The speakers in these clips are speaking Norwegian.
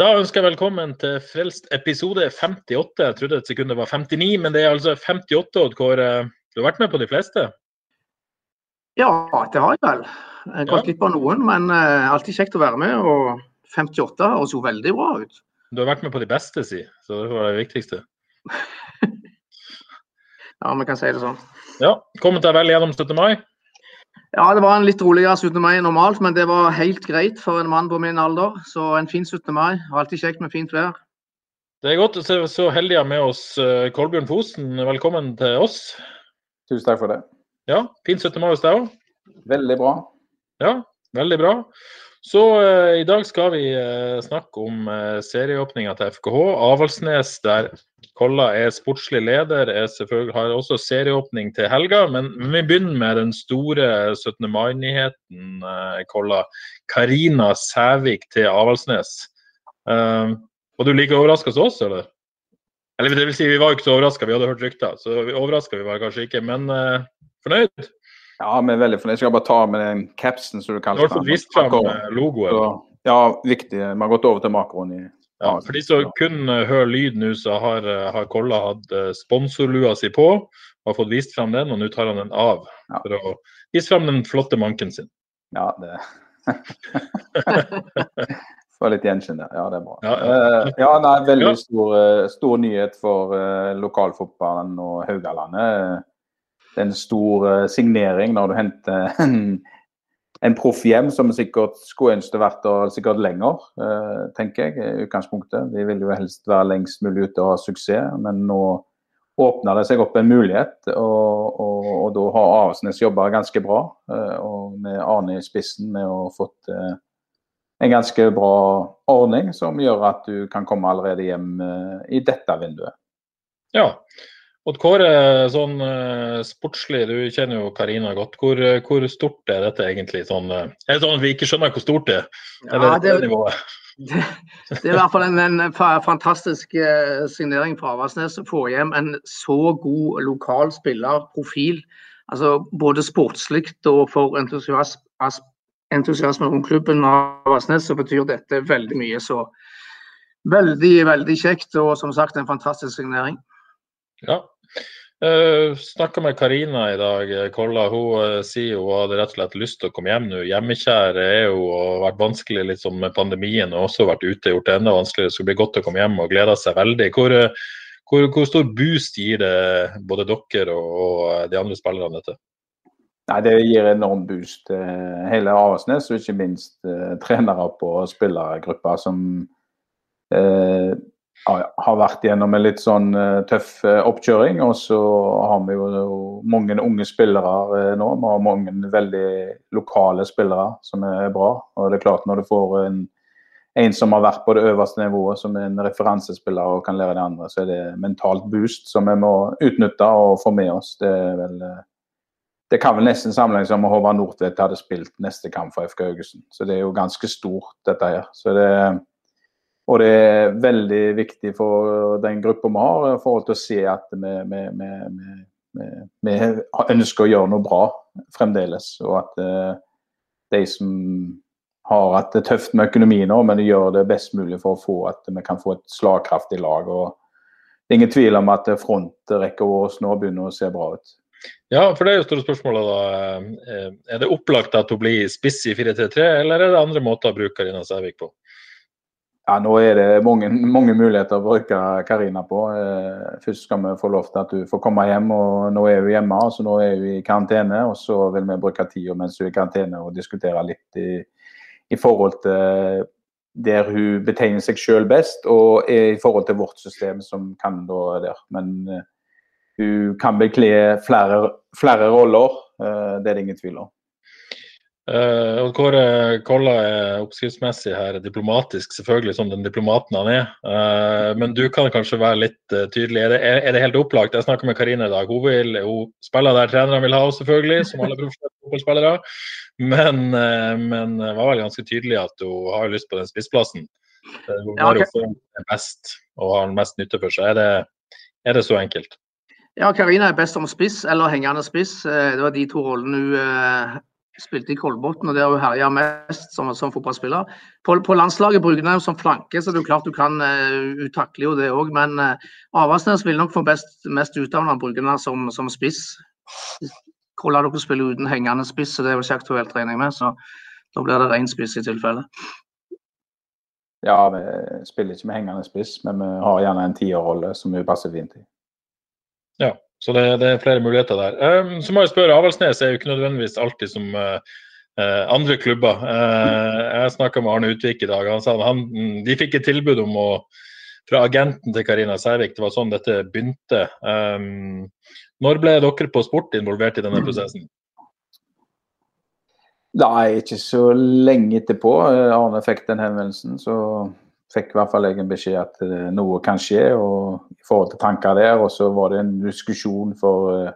Da ønsker jeg velkommen til Frelst episode 58. Jeg trodde et sekund det var 59, men det er altså 58. Odd Kåre. Du har vært med på de fleste? Ja, det har jeg vel. Jeg har Ja. gått glipp av noen, men uh, alltid kjekt å være med. Og 58 høres jo veldig bra ut. Du har vært med på de beste, si. Så det var det viktigste. Ja, vi kan si det sånn. Ja, Kommet deg vel gjennom 17. mai? Ja, det var en litt roligere 17. mai enn normalt, men det var helt greit for en mann på min alder. Så en fin 17. mai. Alltid kjekt med fint vær. Det er godt å se så heldige med oss eh, Kolbjørn Fosen. Velkommen til oss. Tusen takk for det. Ja, Fin 17. mai hos deg òg. Veldig bra. Ja, veldig bra. Så eh, i dag skal vi eh, snakke om uh, serieåpninga til FKH. Avaldsnes, der Kolla er sportslig leder, er har også serieåpning til helga. Men vi begynner med den store 17. mai-nyheten. eh, Kolla. Karina Sævik til Avaldsnes. Uh, var du like overraska som oss, eller? Eller det vil si, vi var jo ikke så overraska, vi hadde hørt rykter. Så overraska vi var kanskje ikke, men uh, fornøyd? Ja, vi er veldig fornøyd. Jeg skal bare ta med den capsen som du Du kaller har fått vist fram logoen. Så, ja, viktig. Vi har gått over til makroen i Ja, for de som kun eh, hører lyd nå, så har, eh, har Kolla hatt eh, sponsorlua si på har fått vist frem den, og nå tar han den av Ja. for å vise frem den flotte manken sin. Ja, det Få litt gjenkjenn der. Ja, det er bra. Ja, ja. Ja nei, veldig stor, stor nyhet for lokalfotballen og Haugalandet. Det er en stor signering når du henter en, proff hjem, som sikkert skulle ønske vært der sikkert lenger, eh, tenker jeg. i utgangspunktet. Vi vil jo helst være lengst mulig ute og ha suksess, men nå åpner det seg opp en mulighet. Og, og, og da har Avaldsnes jobba ganske bra, eh, og med Arne i spissen med å ha fått eh, en ganske bra ordning som gjør at du kan komme allerede hjem i dette vinduet. Ja. Odd Kåre, sånn eh, sportslig, du kjenner jo Karina godt. Hvor, eh, hvor stort er dette egentlig? Sånn, eh, er det sånn at vi ikke skjønner hvor stort det er? Eller Ja, det, det, nivået? det, det er i hvert fall en, en fantastisk signering fra Avaldsnes å få hjem en så god lokal spillerprofil. Altså både sportslig og for entusiasme rundt klubben Avaldsnes, så betyr dette veldig mye. Så veldig, veldig kjekt og som sagt en fantastisk signering. Ja. Uh, Snakka med Karina i dag. eh, Kolla hun uh, sier hun hadde rett og slett lyst til å komme hjem nå. Hjemmekjær er jo og vært vanskelig sånn med pandemien og også vært ute gjort det enda vanskeligere. Det skulle bli godt å komme hjem og gleder seg veldig. Hvor, uh, hvor, hvor stor boost gir det både dere og, og eh, de andre spillerne dette? Nei, Det gir enorm boost hele Aresnes, og ikke minst eh, trenere på spillergruppa som eh, har- vært gjennom en litt sånn eh, tøff eh, oppkjøring. Og så har vi jo mange unge spillere eh, nå. Vi har mange veldig lokale spillere som er bra. Og det er klart når du får en, en som har vært på det øverste nivået, som er en referansespiller og kan lære de andre, så er det mentalt boost som vi må utnytte og få med oss. Det er vel det kan vel nesten sammenlignes om Håvard Nordtvedt hadde spilt neste kamp for FK Haugesund. Så det er jo ganske stort, dette her. Så det, og det er veldig viktig for den gruppa vi har, i forhold til å se at vi, vi, vi, vi, ønsker å gjøre noe bra fremdeles. Og at eh, de som har hatt det tøft med økonomi nå, men de gjør det best mulig for å få at vi kan få et slagkraftig lag. og Det er ingen tvil om at frontrekka vår nå begynner å se bra ut. Ja, for det er jo store spørsmålet da. Eh, Er det opplagt at hun blir spiss i 4-3-3, eller er det andre måter å bruke Karina Sævik på? Ja, Nå er det mange, mange muligheter å bruke Karina på. Eh, Først skal vi få lov til at hun får komme hjem, og nå er hun hjemme. så Nå er hun i karantene, og så vil vi bruke tida mens hun er i karantene og diskutere litt i, i forhold til der hun betegner seg selv best, og i forhold til vårt system som kan da der. Men uh, hun kan bekle flere, flere roller, uh, det er det ingen tvil om. Uh, Kåre Kolla er oppskriftsmessig her diplomatisk, selvfølgelig som den diplomaten han er. Uh, men du kan kanskje være litt uh, tydelig. Er det, er, er det, helt opplagt? Jeg snakka med Karine i dag. Hun, vil, hun spiller der trenerne vil ha henne, selvfølgelig, som alle fotballspillere. Men, men var vel ganske tydelig at hun har lyst på den spissplassen. Hun ja, okay. får den best og har mest nytte for seg. Er det, er det så enkelt? Ja, Karina er best som spiss eller hengende spiss. Det var de to rollene hun spilte i Kolbotn, og der hun herja mest som, som fotballspiller. På, på, landslaget bruker hun som flanke, så det er klart du kan uh, jo det òg. Men uh, Avaldsnes vil nok få best, mest ut av når han bruker den som, som spiss. Hvordan dere spiller uten hengende spiss, så det er vel ikke aktuelt, regner med. Så da blir det ren spiss i tilfelle. Ja, vi spiller ikke med hengende spiss, men vi har gjerne en tierrolle som vi passer fint i. Så det, det, er flere muligheter der. Um, så må jeg spørre, Avaldsnes er jo ikke nødvendigvis alltid som uh, andre klubber. Uh, jeg snakka med Arne Utvik i dag. Han sa han, de fikk et tilbud om å fra agenten til Karina Sævik. Det var sånn dette begynte. Um, når ble dere på sport involvert i denne prosessen? Nei, ikke så lenge etterpå. Arne fikk den henvendelsen, så fikk i hvert fall jeg en beskjed at uh, noe kan skje og i forhold til tanker der. Og så var det en diskusjon for uh,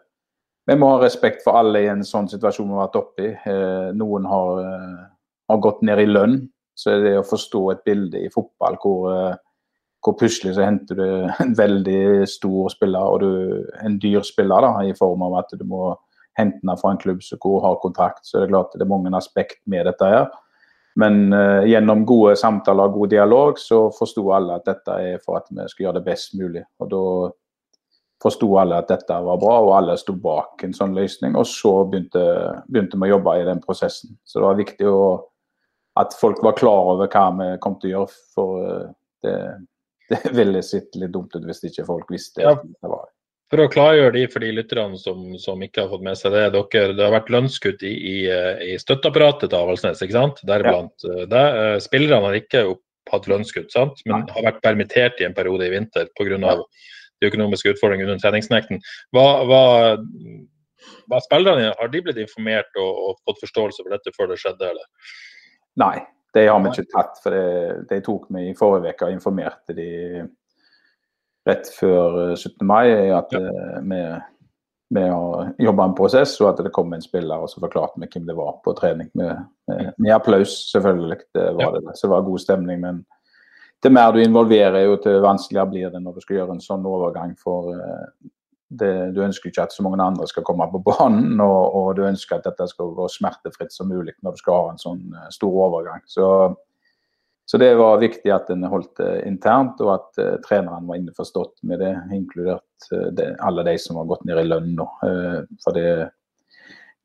Vi må ha respekt for alle i en sånn situasjon vi har vært oppe i. Uh, noen har, har, gått ned i lønn. Så er det å forstå et bilde i fotball hvor, hvor plutselig så henter du en veldig stor spiller og du, en dyr spiller da, i form av at du må hente den fra en klubb som har kontrakt. Så er det klart det er mange aspekt med dette her. Men uh, gjennom gode samtaler og god dialog så forsto alle at dette er for at vi skal gjøre det best mulig. Og da forsto alle at dette var bra, og alle sto bak en sånn løsning. Og så begynte, begynte vi å jobbe i den prosessen. Så det var viktig å, at folk var klar over hva vi kom til å gjøre. For uh, det, det ville sett litt dumt ut hvis ikke folk visste ja. det var. For å klargjøre de for de lytterne som, som, ikke har fått med seg det. Dere, det har vært lønnskutt i, i, i støtteapparatet til Avaldsnes, ikke sant? Deriblant ja. det. Eh, spillerne har ikke hatt lønnskutt, sant? men har vært permittert i en periode i vinter pga. Ja. de økonomiske utfordringene under treningsnekten. Hva, hva, hva spillerne, Har de blitt informert og, og, fått forståelse for dette før det skjedde, eller? Nei, det har vi ikke tatt. For det, det tok vi i forrige uke og informerte de rett før 17. Eh, mai, at ja. Eh, vi, vi har jobba en prosess, og at det kom en spiller og så forklarte vi hvem det var på trening. Med, med, med applaus, selvfølgelig. Det var ja. det. Så det var god stemning. men det mer du involverer, jo til vanskeligere blir det når du skal gjøre en sånn overgang. For eh, det, du ønsker ikke at så mange andre skal komme på banen, og, og, du ønsker at dette skal gå smertefritt som mulig når du skal ha en sånn stor overgang. Så så det var viktig at en holdt det internt, og at uh, treneren var innforstått med det, inkludert uh, det, alle de som har gått ned i lønn nå. Uh, for det,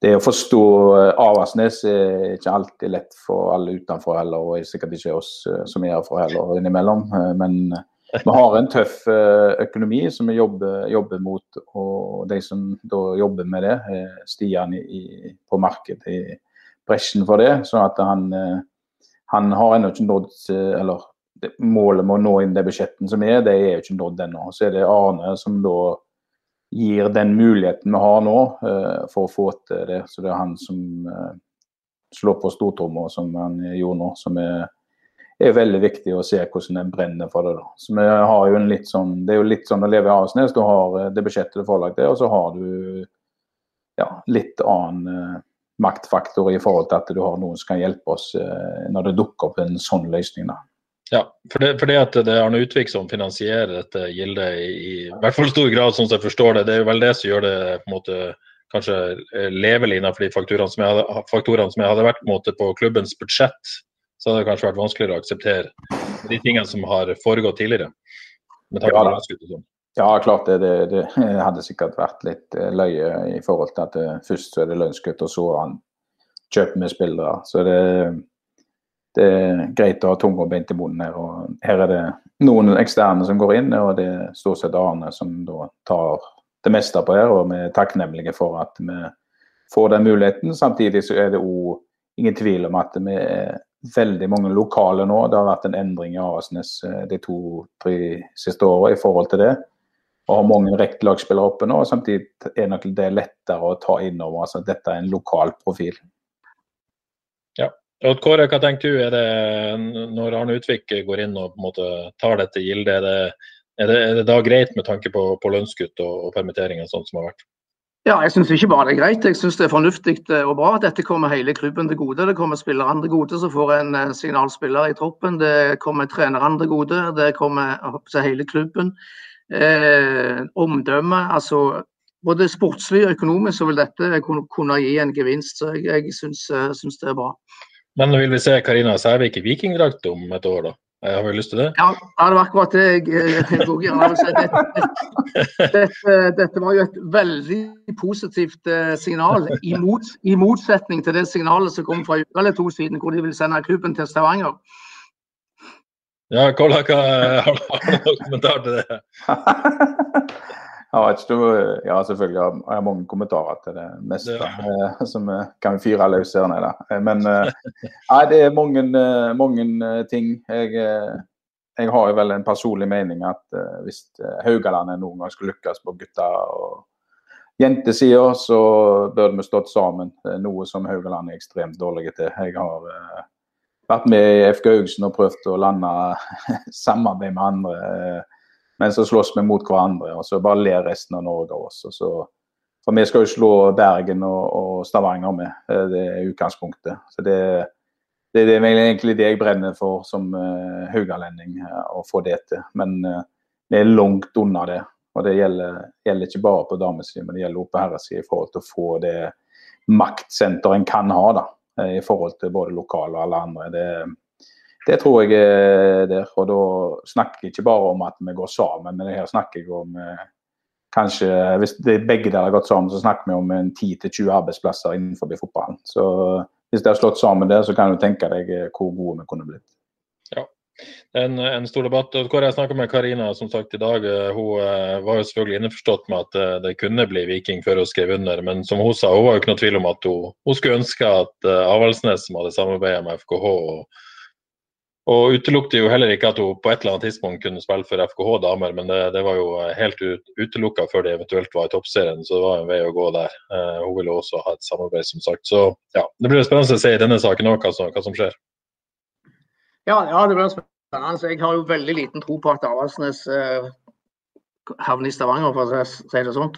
det, å forstå Avaldsnes er ikke alltid lett for alle utenfor heller, og sikkert ikke oss som er herfra heller innimellom. men vi har en tøff økonomi som vi jobber, jobber, mot, og de som da jobber med det, Stian i, på markedet i bresjen for det. sånn at han han har ennå ikke nådd eh, eller målet med å nå inn det budsjetten som er, det er jo ikke nådd ennå. Så er det Arne som da gir den muligheten vi har nå uh, for å få til det. Så det er han som uh, slår på stortromma som han gjorde nå. som er, er veldig viktig å se hvordan det brenner for det. da. Så vi har jo en litt sånn, Det er jo litt sånn å leve i Avaldsnes. Du har det budsjettet du får lagt det, og så har du ja, litt annen maktfaktor i forhold til at du har noen som kan hjelpe oss eh, når det dukker opp en sånn løsning. da. Ja, for det, for det at det er Arne Utvik som finansierer dette gildet i, i, hvert fall stor grad, sånn som jeg forstår det. Det er jo vel det som gjør det på en måte kanskje eh, levelig innenfor de faktorene som jeg hadde, faktorene som jeg hadde vært på, måte, på klubbens budsjett. Så hadde det kanskje vært vanskeligere å akseptere de tingene som har foregått tidligere. med tanke på ja. Ja, klart det, det, det, hadde sikkert vært litt eh, løye i forhold til at eh, først så er det lønnskutt, og så han kjøper med spillere. Så det, det, er greit å ha tunga beint i munnen her. og Her er det noen eksterne som går inn, og det er stort sett Arne som da tar det meste på her. Og vi er takknemlige for at vi får den muligheten. Samtidig så er det òg ingen tvil om at vi er veldig mange lokale nå. Det har vært en endring i Avaldsnes eh, de to-tre siste åra i forhold til det. Og har mange rekkelagsspillere oppe nå. og Samtidig er nok det lettere å ta inn over altså, at dette er en lokal profil. Ja. Og Kåre, hva tenker du? Er det, når Arne Utvik går inn og på en måte tar dette gildet, er det, er det, er det da greit med tanke på, på lønnskutt og, og permitteringer sånn som har vært? Ja, jeg syns ikke bare det er greit, jeg syns det er fornuftig og bra. Dette kommer hele klubben til gode. Det kommer spillerne til gode som får en eh, signalspiller i troppen. Det kommer trenerne til gode. Det kommer hele klubben. Eh, omdømme. Altså både sportslig og økonomisk så vil dette kunne gi en gevinst. Så jeg, jeg syns, eh, syns det er bra. Men vil vi se Karina Sævik i vikingdrakt om et år, da? Jeg har vi lyst til det? Ja, det var akkurat det jeg, jeg tok dette, dette, dette, var jo et veldig positivt eh, signal, i, mot, i motsetning til det signalet som kom fra uka eller to siden, hvor de vil sende klubben til Stavanger. Ja, Kolla, har du noen kommentar til det? ja, selvfølgelig har jeg mange kommentarer til det meste ja. Eh, som kan fyre løs her nede. Eh, men eh, nei, det er mange, mange ting. Jeg, jeg, har vel en personlig mening at hvis Haugalandet noen gang skulle lykkes på gutta og jentesida, så bør vi stått sammen. Noe som Haugaland er ekstremt dårlige til. Jeg har vært med i FK Haugesund og prøvd å lande samarbeid med andre men så slåss vi mot hverandre, og så bare ler resten av Norge av oss. for vi skal jo slå Bergen og, og Stavanger med, eh, det er utgangspunktet. Så det, det, det, er egentlig det jeg brenner for som uh, haugalending, uh, å få det til. Men uh, vi er langt unna det. Og det gjelder, gjelder ikke bare på damesiden, men det gjelder også på herresiden i forhold til å få det maktsenteret en kan ha da, i forhold til både lokale og alle andre. Det, det tror jeg er der. Og da snakker jeg ikke bare om at vi går sammen, men her snakker jeg om eh, kanskje Hvis begge der har gått sammen, så snakker vi om 10-20 arbeidsplasser innenfor fotballen. Så hvis de har slått sammen der, så kan du tenke deg eh, hvor gode vi kunne blitt. En, en stor debatt. og Hvor jeg snakka med Karina som sagt i dag. Eh, hun var jo selvfølgelig innforstått med at det kunne bli Viking før hun skrev under. Men som hun sa, hun var jo ikke noe tvil om at hun, hun skulle ønske at Avaldsnes, som hadde samarbeidet med FKH og og utelukket jo heller ikke at hun på et eller annet tidspunkt kunne spille for FKH damer, men det, det var jo helt ut, utelukka før det eventuelt var i toppserien, så det var en vei å gå der. Hun ville også ha et samarbeid, som sagt. Så ja, det blir spennende å se i denne saken òg hva, hva, som skjer. Ja, ja, det blir spennende. Jeg har jo veldig liten tro på at Avaldsnes eh, havner i Stavanger, for å si det sånn.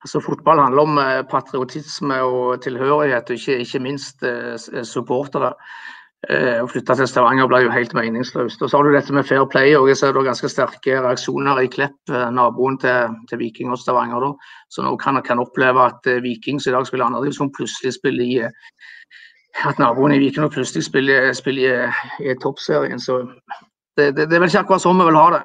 Altså, fotball handler om eh, patriotisme og tilhørighet, og ikke, ikke minst supportere. Eh, å flytte til Stavanger ble jo helt meningsløst. Og så har du dette med fair play. og Jeg ser det ganske sterke reaksjoner i Klepp, eh, naboen til, til Viking og Stavanger. Da. Så nå kan kan oppleve at Viking som i dag spiller andredivisjon, plutselig spiller i At naboen i Viking plutselig spiller, spiller i, i toppserien. Så det, det, det er vel ikke akkurat sånn vi vil ha det.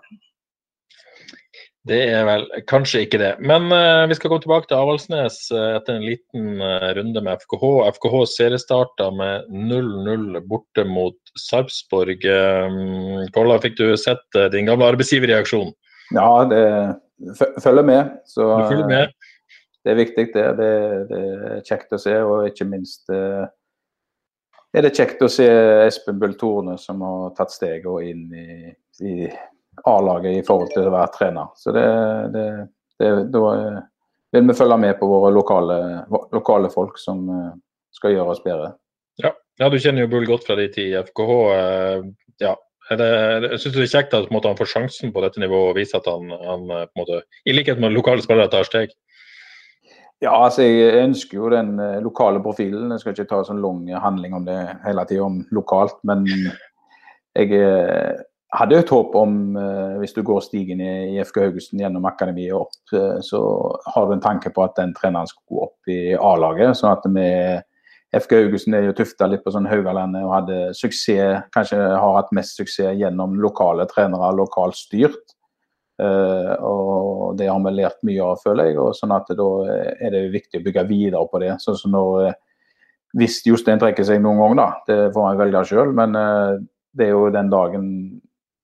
Det er vel kanskje ikke det. Men uh, vi skal gå tilbake til Avaldsnes uh, etter en liten uh, runde med FKH. FKH seriestarta med 0-0 borte mot Sarpsborg. Um, Kolla, fikk du sett din gamle arbeidsgiverreaksjon? Ja, det følger med. Så du følger med. det er viktig, det. det. det. er kjekt å se, og ikke minst er det kjekt å se Espen Bull Torne som har tatt steget inn i, i A-laget i forhold til å være trener. Så det, det, det, da eh, vil vi følge med på våre lokale, lokale folk som eh, skal gjøre oss bedre. Ja, ja du kjenner jo Bull godt fra din tid i FKH. Ja, det, jeg synes det er kjekt at måte, han får sjansen på dette nivået og viser at han, han måte, i likhet med lokale spillere tar steg? Ja, altså jeg ønsker jo den lokale profilen. Jeg skal ikke ta sånn lang handling om det hele tida, om lokalt. Men jeg hadde et håp om, eh, hvis du går stigen i, FK Haugesund gjennom akademiet opp, eh, så har du en tanke på at den treneren skal gå opp i A-laget. sånn at vi FK Haugesund er jo tufta litt på sånn Haugalandet og hadde suksess, kanskje har hatt mest suksess gjennom lokale trenere, lokalt styrt. Uh, og det har vi lært mye av, føler jeg. og sånn at Da er det viktig å bygge videre på det. sånn som når, Hvis Jostein trekker seg noen gang, da, det får han velge sjøl, men uh, det er jo den dagen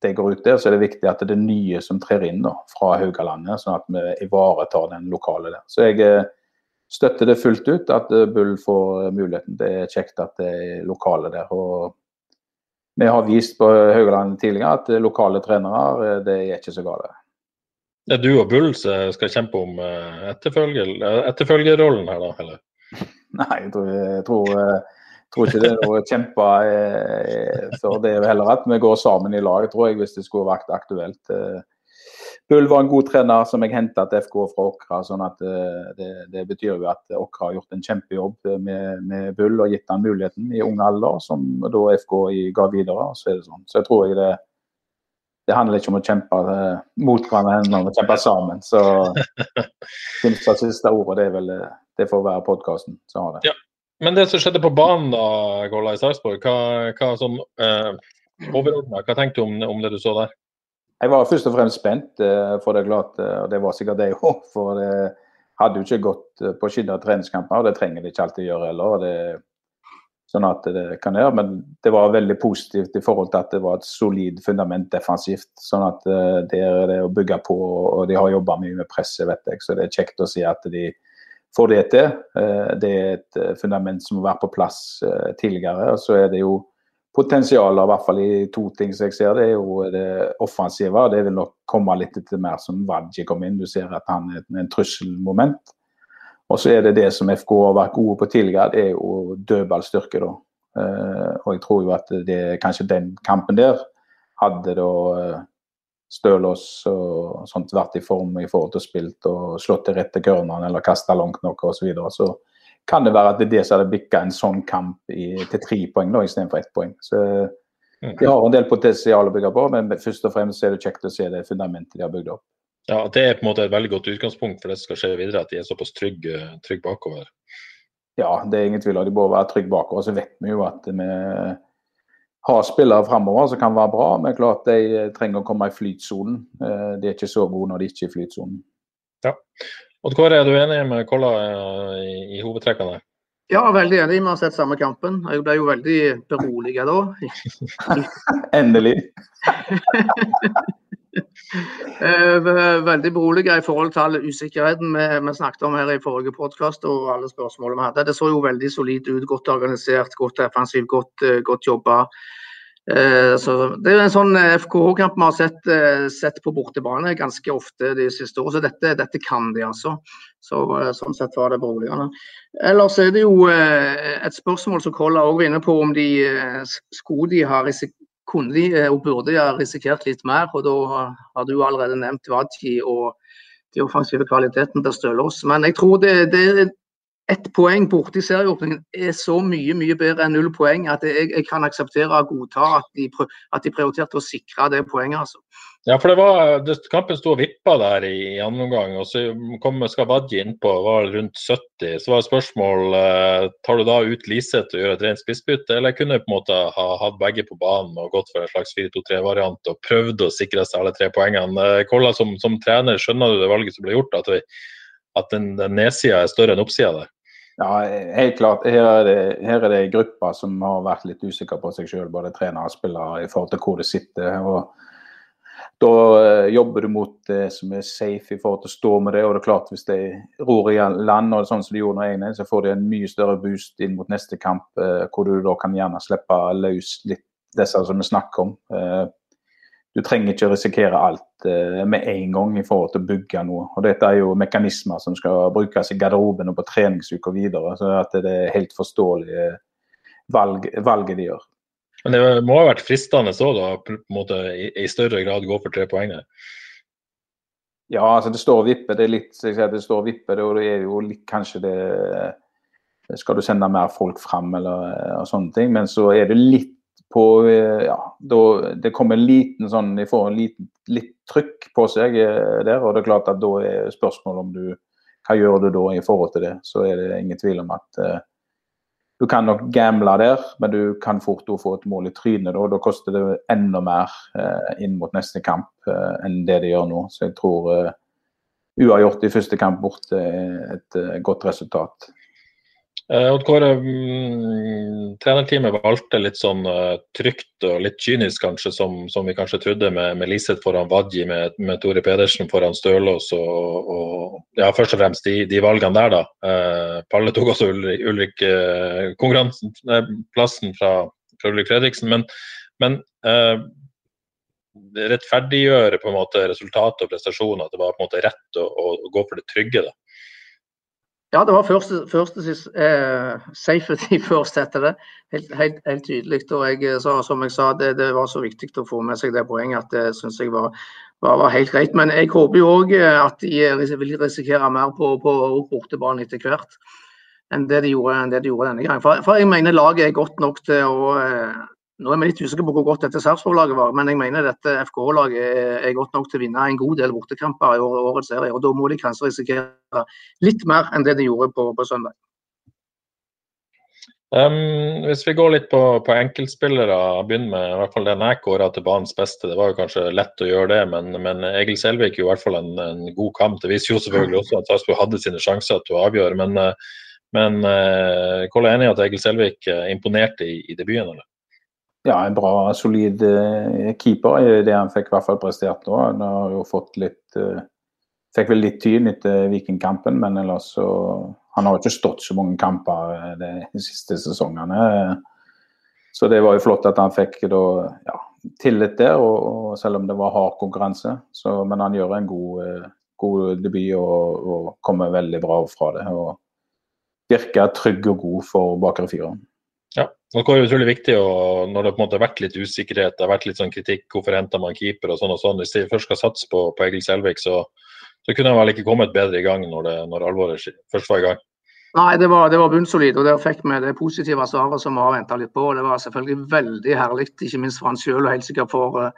det går ut der, så er det viktig at det er nye som trer inn da, fra Haugalandet, sånn at vi ivaretar den lokale der. Så jeg uh, støtter det fullt ut at eh, Bull får muligheten. Det er kjekt at det er lokale der. og vi har vist på Haugaland tidligere at lokale trenere, det er ikke så gale. Er du og Bull som skal kjempe om etterfølger, etterfølgerrollen her, da? eller? Nei, jeg tror, jeg tror, tror ikke det er noe å kjempe for. Det er heller at vi går sammen i lag, tror jeg, hvis det skulle vært aktuelt. Bull var en god trener som jeg henta til FK fra Åkra. sånn at eh, det, det, betyr jo at Åkra har gjort en kjempejobb med, med Bull og gitt han muligheten i ung alder, som da FK ga videre. Så er sånn. Så jeg tror jeg det, det handler ikke om å kjempe eh, mot hverandre, men om å kjempe sammen. Så det siste ordet, det, er vel, det får være podkasten som har det. Ja. Men det som skjedde på banen da, Golla i Sarpsborg, hva, hva, sånn, eh, hva tenkte du om, om det du så der? Jeg var først og fremst spent, eh, for det er klart, eh, og det var sikkert det òg. For det hadde jo ikke gått eh, på skinner treningskamper, og det trenger det ikke alltid gjøre heller. og Det, sånn at det kan gjøre, Men det var veldig positivt i forhold til at det var et solid fundament defensivt. Sånn at det er det å bygge på, og de har jobba mye med presset, vet jeg. Så det er kjekt å si at de får det til. Det er et fundament som må være på plass tidligere. og så er det jo potensial i hvert fall i to ting som jeg ser. Det er jo det offensive. Det vil nok komme litt etter mer som Wadji kom inn. Du ser at han er en trusselmoment. Og så er det det som FK har vært gode på tidligere, det er jo dødballstyrke. da. Uh, og jeg tror jo at det kanskje den kampen der hadde da uh, Stølås og sånt vært i form i forhold til spilt og slått det rette til corneren eller kasta langt nok osv. Så, videre. så kan det være at det er det som hadde bikka en sånn kamp i, til tre poeng da, istedenfor ett poeng. Så mm. De har en del potensial å bygge på, men først og fremst er det kjekt å se det fundamentet de har bygd opp. Ja, Det er på en måte et veldig godt utgangspunkt for det som skal skje videre, at de er såpass trygge trygg bakover. Ja, det er ingen tvil om de bør være trygge bakover. Så vet vi jo at vi har spillere framover som kan være bra, men klart de trenger å komme i flytsonen. Eh, de er ikke så gode når de ikke er i flytsonen. Ja. Odd Kåre, er du enig med Kolla eh, i, i hovedtrekkene? Ja, veldig enig. Vi har sett samme kampen. Jeg ble jo veldig beroliget da. Endelig. Eh, veldig beroliget i forhold til all usikkerheten vi, vi, snakket om her i forrige podkast og alle spørsmålene vi hadde. Det så jo veldig solid ut, godt organisert, godt defensivt, godt, eh, godt jobba. Eh, så det er en sånn FKH-kamp vi har sett, sett, på bortebane ganske ofte de siste årene. Så dette, dette, kan de, altså. Så, sånn sett var det beroligende. Ellers er det jo et spørsmål som Kolla òg var inne på, om de skulle de ha kunne de og burde de ha risikert litt mer. og Da har du allerede nevnt Vadji og de offensive kvaliteten til Stølås. Men jeg tror det, det, ett poeng borte i serieåpningen er så mye mye bedre enn null poeng at jeg, jeg kan akseptere og godta at de, at de, prioriterte å sikre det poenget. altså. Ja, for det var, det, Kampen sto og vippa der i, andre omgang, og så kom Skavadji innpå, var rundt 70. Så var det spørsmål eh, tar du da ut Liseth og gjør et rent spissbytte, eller kunne du på en måte ha hatt begge på banen og gått for en slags 4-2-3-variant og prøvd å sikre seg alle tre poengene. Eh, Kolla, som, som, trener, skjønner du det valget som ble gjort? At, vi, at den, den nedsida er større enn oppsida der? Ja, helt klart. Her er det, her er det grupper som har vært litt usikre på seg sjøl, både trenere og spillere, i forhold til hvor det sitter. og Da eh, jobber du mot det som er safe i forhold til å stå med det. og det er klart Hvis de ror i land, og sånn som de gjorde når 1 så får de en mye større boost inn mot neste kamp, eh, hvor du da kan gjerne slippe løs litt disse som vi snakker om. Du trenger ikke risikere alt eh, med en gang i forhold til å bygge noe. Og Dette er jo mekanismer som skal brukes i garderoben og på treningsuker videre. så at Det er helt forståelige valg, valget de gjør. Men det må ha vært fristende så da, på en måte, i, i større grad gå for tre poeng? Ja, altså det står og vipper. Det er litt, jeg sier, det står og vipper, og det er jo litt kanskje det Skal du sende mer folk fram eller og sånne ting, men så er det litt på eh, ja, da, Det kommer en liten sånn De får en liten, litt trykk på seg eh, der, og det er klart at da er spørsmålet om du Hva gjør du da i forhold til det? Så er det ingen tvil om at eh, du kan nok gamble der, men du kan fort få et mål i trynet. Da, da koster det enda mer eh, inn mot neste kamp eh, enn det det gjør nå. Så jeg tror uavgjort i første kamp borte er et godt resultat. Uh, Odd Kåre, mm, trenerteamet valgte litt sånn uh, trygt og litt kynisk kanskje, som, som vi kanskje trodde, med, med Liseth foran Wadji, med, med, Tore Pedersen foran Stølås og, og, ja, først og fremst de, de valgene der, da. Eh, Palle tok også Ulrik, Ulrik konkurransen, plassen fra, fra Ulrik Fredriksen. Men, Men eh, rettferdiggjøre på en måte resultat og prestasjoner, at det var på en måte rett å, å, å gå for det trygge? da? Ja, det var første, første eh, safety first, heter det. Helt, helt, helt tydelig. Og jeg, eh, så, som jeg sa, det, det, var så viktig å få med seg det poenget at det syns jeg var, var, var, helt greit. Men jeg håper jo òg eh, at de eh, vil risikere mer på, på bortebane etter hvert enn det de gjorde, det de gjorde denne gangen. For, for, jeg mener laget er godt nok til å nå er vi litt usikre på hvor godt dette Sarpsborg-laget var, men jeg mener dette FK-laget er godt nok til å vinne en god del bortekamper i årets serie. og Da må de kanskje risikere litt mer enn det de gjorde på, på søndag. Um, hvis vi går litt på, på enkeltspillere, begynner med i hvert fall den jeg kåra til banens beste. Det var jo kanskje lett å gjøre det, men, men Egil Selvik jo i hvert fall en, en, god kamp. Det viser jo selvfølgelig også at Sarpsborg hadde sine sjanser til å avgjøre. Men, eh, men uh, Kolle er enig i at Egil Selvik eh, imponerte i, i debuten? eller? Ja, en bra, solid uh, keeper i det han fikk i hvert fall prestert nå. Han har jo fått litt uh, Fikk vel litt tyn etter Vikingkampen, men ellers så Han har jo ikke stått så mange kamper eh, de, siste sesongene. Så det var jo flott at han fikk da, ja, tillit der, og, og, selv om det var hard konkurranse. Så, men han gjør en god, god debut og, og, kommer veldig bra fra det. og Virker trygg og god for bakre fireren. Ja, det er utrolig viktig å, når det på en måte har vært litt usikkerhet, det har vært litt sånn kritikk, hvorfor henter man keeper og sånn og sånn. Hvis de først skal satse på, på Egil Selvik, så, så kunne han vel ikke kommet bedre i gang når, det, når alvoret først var i gang. Nei, det var, det var bunnsolid, og der fikk vi det positive svaret som vi har venta litt på. Det var selvfølgelig veldig herlig, ikke minst for han sjøl og helt sikkert for,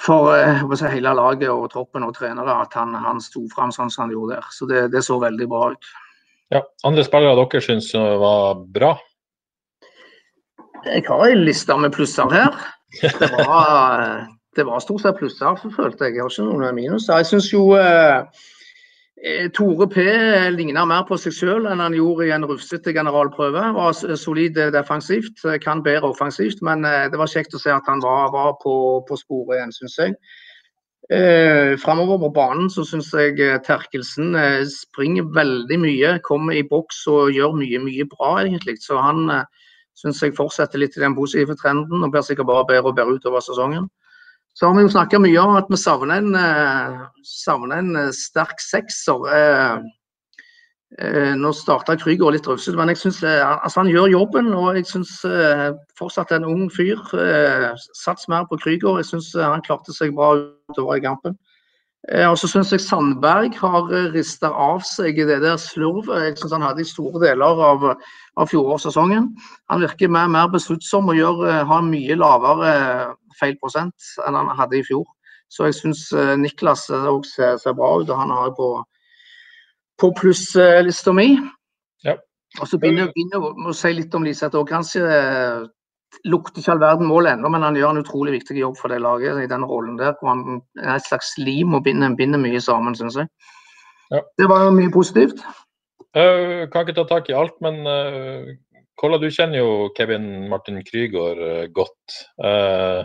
for si, hele laget og troppen og trenere, at han, han sto fram sånn som han gjorde der. Så det, det så veldig bra ut. Ja, Andre spillere dere syns var bra? Jeg har en liste med plusser her. Det var, det var stort sett plusser, følte jeg. Jeg har ikke noen minuser. Jeg syns jo eh, eh, Tore P ligner mer på seg selv enn han gjorde i en rufsete generalprøve. Var solid defensivt, kan bedre offensivt, men eh, det var kjekt å se at han var, var på, på sporet igjen, syns jeg. Eh, Framover på banen så syns jeg eh, Terkelsen eh, springer veldig mye, kommer i boks og gjør mye, mye bra, egentlig. Så han eh, syns jeg fortsetter litt i den positive trenden og blir sikkert bare bedre og bedre utover sesongen. Så har vi jo snakka mye om at vi savner en, eh, savner en eh, sterk sekser. Eh, nå starta Krüger litt rufsete, men jeg synes, altså han gjør jobben. Og jeg syns fortsatt en ung fyr. Sats mer på Krüger. Jeg syns han klarte seg bra utover i kampen. Eh, og så syns jeg Sandberg har eh, rista av seg det der slurvet jeg synes han hadde i store deler av, av fjorårssesongen. Han virker mer, mer besluttsom og gjør, eh, har mye lavere feilprosent enn han hadde i fjor. Så jeg syns Niklas òg ser, ser, bra ut, og han har på, på plusslista mi. Ja. Og så begynner jeg å si litt om Liseth òg. Kanskje lukter ikke all verden mål ennå, men han gjør en utrolig viktig jobb for det laget i den rollen der. hvor Han er et slags lim og binder, binder mye sammen, syns jeg. Ja. Det var mye positivt. Jeg kan ikke ta tak i alt, men uh, Kolla, du kjenner jo Kevin Martin Krygård uh, godt. Uh,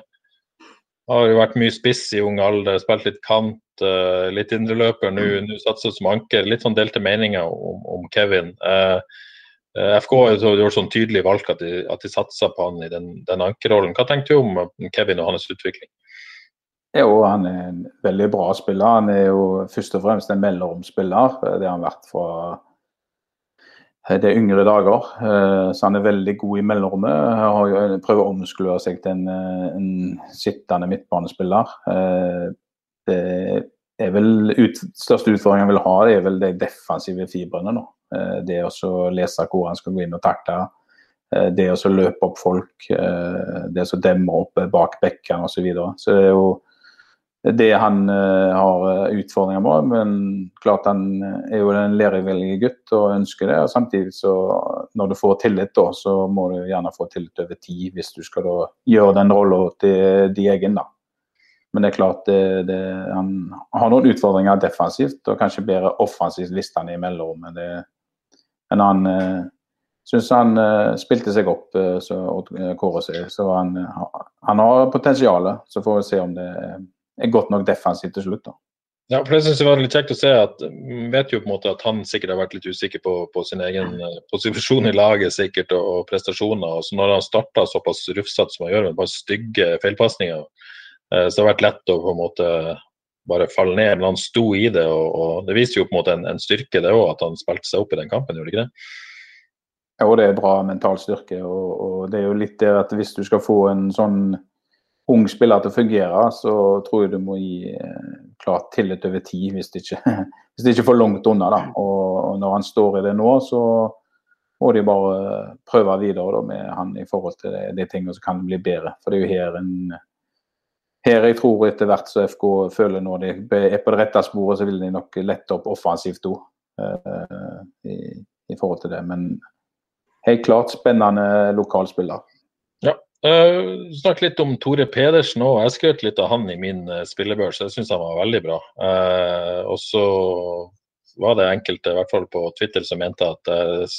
har jo vært mye spiss i ung alder, spilt litt kant, uh, litt indreløper nå, nå satser som anker. Litt sånn delte meninger om, om Kevin. Uh, Eh, FK har gjort sånn tydelig valg at de, at de satser på han i den, den ankerrollen. Hva tenker du om Kevin og hans utvikling? Jo, Han er en veldig bra spiller. Han er jo først og fremst en mellomspiller. Det har han vært fra eh, det yngre dager. Eh, så han er veldig god i mellomrommet. Prøver å omskulere seg til en, en sittende midtbanespiller. Det er vel ut, største utfordringen jeg vil ha, er vel de defensive fibrene. nå. Eh, det å lese hvor han skal gå inn og takle. Eh, det å løpe opp folk. Eh, det å demme opp bak bekkene osv. Så, videre. så det er jo det han har utfordringer med. Men klart han er jo en lærevillig gutt og ønsker det. og Samtidig så når du får tillit, da, så må du gjerne få tillit over tid hvis du skal da gjøre den rolla til de egen. da. Men det er klart det, det, han har noen utfordringer defensivt, og kanskje bedre offensivt hvis han er i Men, Det, men han eh, syns han eh, spilte seg opp, så, så kåret seg, Så han, han har potensial. Så får vi se om det er godt nok defensivt til slutt. da. Ja, for det synes jeg var litt kjekt å se at vi vet jo på en måte at han sikkert har vært litt usikker på, på sin egen eh, posisjon i laget sikkert og, og prestasjoner. og så Når han starta såpass rufsete som han gjør med bare stygge feilpasninger, eh, så har det vært lett å på en måte bare falle ned. Men han sto i det, og, og det viser jo på en måte en, en styrke det òg, at han spilte seg opp i den kampen, gjorde ikke det? Jo, det er bra mental styrke. Og, og det er jo litt det at hvis du skal få en sånn ung spiller til å fungere, så tror jeg du må gi eh, klart tillit over tid hvis det ikke, hvis det ikke er for langt unna. Da. Og, når han står i det nå, så må de bare prøve videre da, med han i forhold til de, de tingene som kan bli bedre. For det er jo her en her jeg tror etter hvert som FK føler når de er på det rette sporet, så vil de nok lette opp offensivt òg. Uh, i, i, forhold til det. Men helt klart spennende lokalspiller. Uh, Snakk litt om Tore Pedersen òg. Jeg skrøt litt av han i min uh, spillebørs. Jeg syns han var veldig bra. Uh, og så var det enkelte, i hvert fall på Twitter, som mente at jeg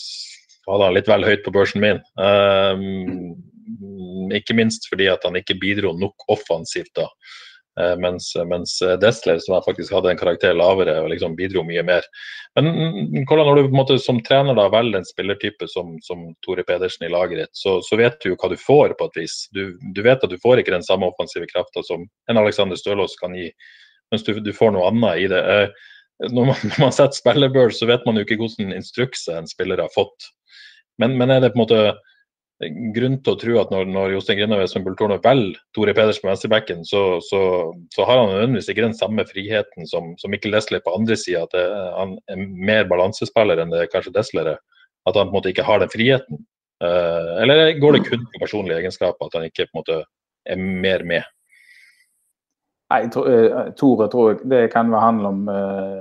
hadde han litt vel høyt på børsen min. Uh, ikke minst fordi at han ikke bidro nok offensivt da. Eh, mens, mens Destler, som jeg faktisk hadde en karakter lavere, liksom bidro mye mer. Men hvordan når du på en måte som trener da velger en spillertype som, som Tore Pedersen i laget ditt, så, så, vet du jo hva du får på et vis. Du, du vet at du får ikke den samme offensive krafta som en Alexander Stølås kan gi, mens du, du, får noe annet i det. Eh, når man, når man setter spillerbørs, så vet man jo ikke hvordan instrukser en spiller har fått. Men, men er det på en måte grunn til å tro at når, når Jostein Grinaud som Bultorno velger Tore Pedersen på venstrebacken, så, så, så, har han nødvendigvis ikke den samme friheten som, som Mikkel Desler på andre sida. At det, han er mer balansespiller enn det kanskje Desler er. At han på en måte ikke har den friheten. Uh, eller går det kun på personlige egenskaper, at han ikke på en måte er mer med? Nei, eh, Tore tror jeg det kan handle om uh,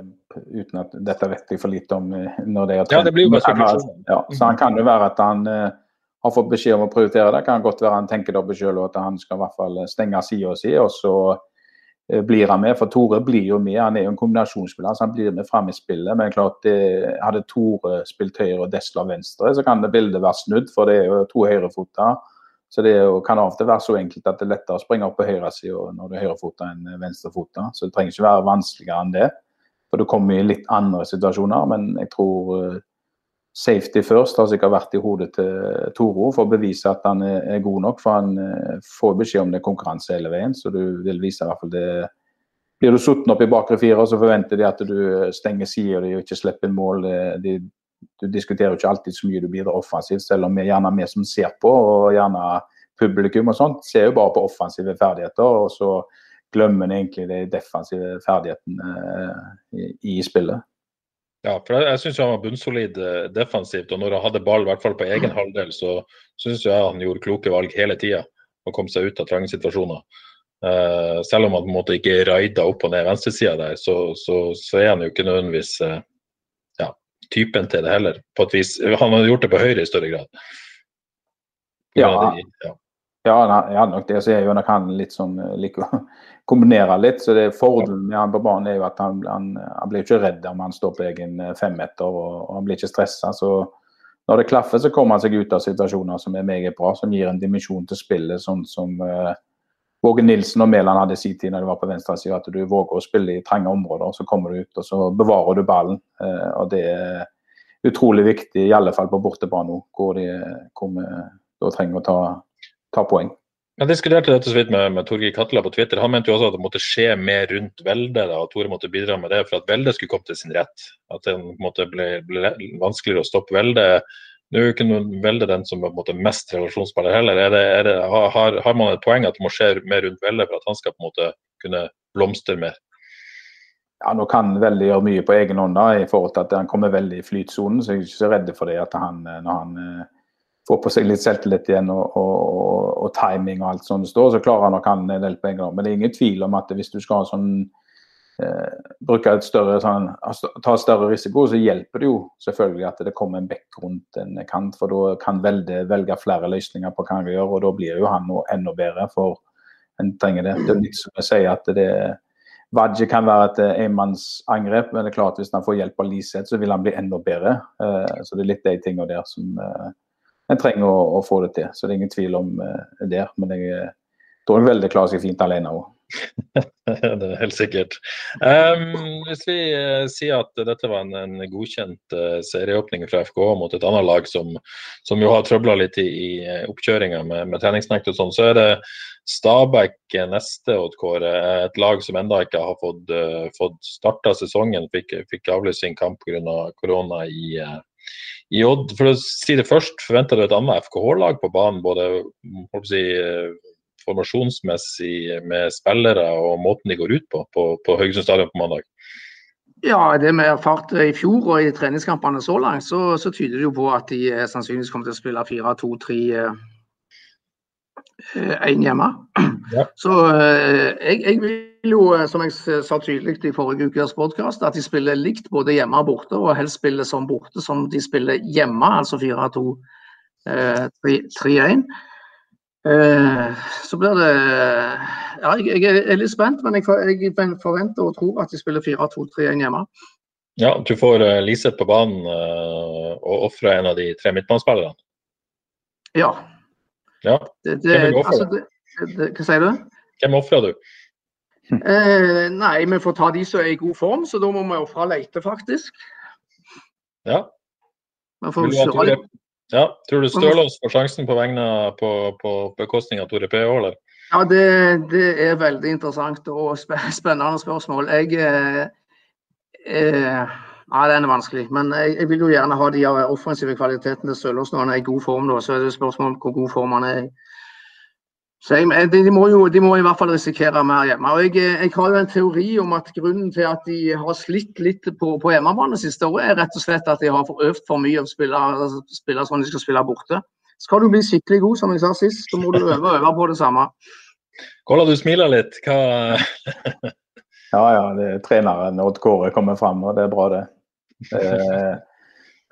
uten at dette vet jeg for lite om. når det er ja, det blir jo bare ja, Så han kan jo være at han har fått beskjed om å prioritere det. Kan godt være han tenker det sjøl at han skal i hvert fall stenge sida si, og så eh, blir han med. For Tore blir jo med. Han er jo en kombinasjonsspiller, så han blir med fram i spillet. Men klart, hadde Tore spilt høyre og Desla venstre, så kan det bildet være snudd. For det er jo to høyrefoter. Så det jo, kan av og til være så enkelt at det er lettere å springe opp på høyresida når du er høyrefota enn venstrefota. Så det trenger ikke være vanskeligere enn det. For du kommer i litt andre situasjoner. Men jeg tror eh, safety first har sikkert vært i hodet til Toro for å bevise at han er god nok. For han eh, får beskjed om det er konkurranse hele veien, så du vil vise i hvert fall det. Blir du satt opp i bakre fire, så forventer de at du stenger sida og ikke slipper inn mål. De, du diskuterer ikke alltid så mye du bidrar offensivt, selv om vi gjerne vi som ser på, og gjerne publikum og sånt, ser jo bare på offensive ferdigheter. og så glemmer en egentlig de defensive ferdighetene eh, i, i spillet. Ja, for jeg, jeg syns han var bunnsolid eh, defensivt. Og når han hadde ball, i hvert fall på egen halvdel, så syns jeg han gjorde kloke valg hele tida og kom seg ut av trange situasjoner. Uh, selv om han på en måte ikke raida opp og ned venstresida der, så, så, så, er han jo ikke nødvendigvis uh, ja, typen til det heller. På et vis. Han hadde gjort det på høyre i større grad. Ja, ja. Ja, jeg hadde nok det. Så er jo han litt sånn eh, liker å kombinere litt. Så det Fordelen med han på banen er jo at han, han, han blir ikke redd om han står på egen eh, femmeter, og, og han blir ikke stressa. Så når det klaffer, så kommer han seg ut av situasjoner som er meget bra, som gir en dimensjon til spillet, sånn som uh, Våge Nilsen og Mæland hadde i sin tid når de var på venstresida. At du våger å spille i trange områder, så kommer du ut og så bevarer du ballen. Uh, og det er utrolig viktig, i alle fall på bortebane, hvor, de, hvor da trenger å ta ta poeng. Jeg diskuterte dette så vidt med, med Torgeir Katla på Twitter. Han mente jo også at det måtte skje mer rundt Velde. Da, og Tore måtte bidra med det for at Velde skulle komme til sin rett. At det måtte ble, ble vanskeligere å stoppe Velde. Nå er jo ikke Velde den som er på mest relasjonsspiller heller. Er det, er det, har, har, man et poeng at det må skje mer rundt Velde for at han skal på en måte kunne blomstre mer? Ja, Nå kan Velde gjøre mye på egen hånd da, i forhold til at han kommer veldig i flytsonen. Så jeg er ikke så redd for det at han, når han eh, få på seg litt selvtillit igjen og, og, og, timing og alt sånt står, så klarer han nok han en del på en gang. Men det er ingen tvil om at hvis du skal sånn, eh, bruke et større, sånn, altså, ta større risiko, så hjelper det jo selvfølgelig at det kommer en bekk rundt en kant. For da kan Velde velge flere løsninger på hva han kan gjøre, og da blir jo han enda bedre. for en trenger det. Det er litt som jeg sier at det Vadje kan være et eh, enmannsangrep, men det er klart hvis han får hjelp av Liseth, så vil han bli enda bedre. Eh, så det er litt de tingene der som en trenger å, å, få det til. Så det er ingen tvil om uh, det. Men jeg tror jeg veldig klarer seg fint alene òg. det er helt sikkert. Um, hvis vi uh, sier at dette var en, en godkjent uh, serieåpning fra FK mot et annet lag som, som jo har trøbla litt i, i oppkjøringa med, med treningsnekt og sånn, så er det Stabæk neste, Odd. Et lag som enda ikke har fått, uh, fått starta sesongen. Fikk, fikk avlyst sin kamp pga. korona i, i Odd. For å si det først, forventer du et annet FKH-lag på banen? både si, formasjonsmessig med spillere og måten de går ut på på, på Haugesund stadion på mandag? Ja, det vi har erfart i fjor og i treningskampene så langt, så, så, tyder det jo på at de eh, sannsynligvis kommer til å spille 4-2-3-1 eh, hjemme. Ja. Så eh, jeg, jeg, vil jo, som jeg sa tydelig i forrige ukes podkast, at de spiller likt både hjemme og borte, og helst spiller som borte som de spiller hjemme, altså 4-2-3-1. Eh, så blir det Ja, jeg, er litt spent, men jeg, forventer og tror at de spiller 4-2-3-1 hjemme. Ja, du får Liseth på banen og ofre en av de tre midtbanespillerne? Ja. ja. Det, det, altså, hva sier du? Hvem ofrer du? Eh, nei, vi får ta de som er i god form, så da må vi ofre Leite, faktisk. Ja. Ha Tore, ja, Tror du Stølås får sjansen på vegne på, på bekostning av Tore P. eller? Ja, det, det, er veldig interessant og spennende spørsmål. Jeg eh, eh, Ja, den er vanskelig. Men jeg, jeg, vil jo gjerne ha de offensive kvalitetene til Stølås når han er i god form. Da. Så er det spørsmål om hvor god form han er i. Så jeg, de, må jo, de må i hvert fall risikere mer hjemme. Og jeg, jeg, har jo en teori om at grunnen til at de har slitt litt på, på hjemmebane siste året, er rett og slett at de har øvd for mye å spille, altså, spille sånn de skal spille borte. Skal du bli skikkelig god, som jeg sa sist, så må du øve og øve på det samme. Kolla, du smiler litt. Hva Ja, ja. Det er treneren Odd Kåre kommer fram, og det er bra, det. Eh,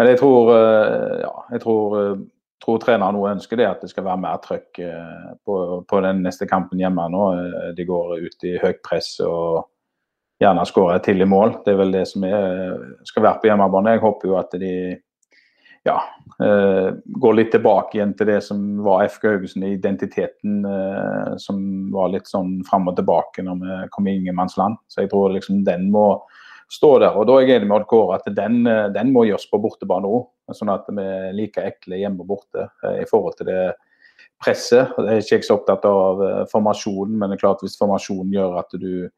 men jeg tror, eh, ja, jeg tror eh, tror treneren nå ønsker det at det skal være mer trøkk eh, på, på, den neste kampen hjemme nå. Eh, de går ut i høyt press og gjerne skårer til i mål. Det er vel det som er, skal være på hjemmebane. Jeg håper jo at de ja, eh, går litt tilbake igjen til det som var FK Haugesund, identiteten som var litt sånn fram og tilbake når vi kom i ingenmannsland. Så jeg tror liksom den må stå der. Og da er jeg enig med Odd Kåre at den, den må gjøres på bortebane òg. Sånn at vi er like ekle hjemme og borte eh, i forhold til det presset. Det er ikke jeg så opptatt av eh, formasjonen, men det er klart hvis formasjonen gjør at du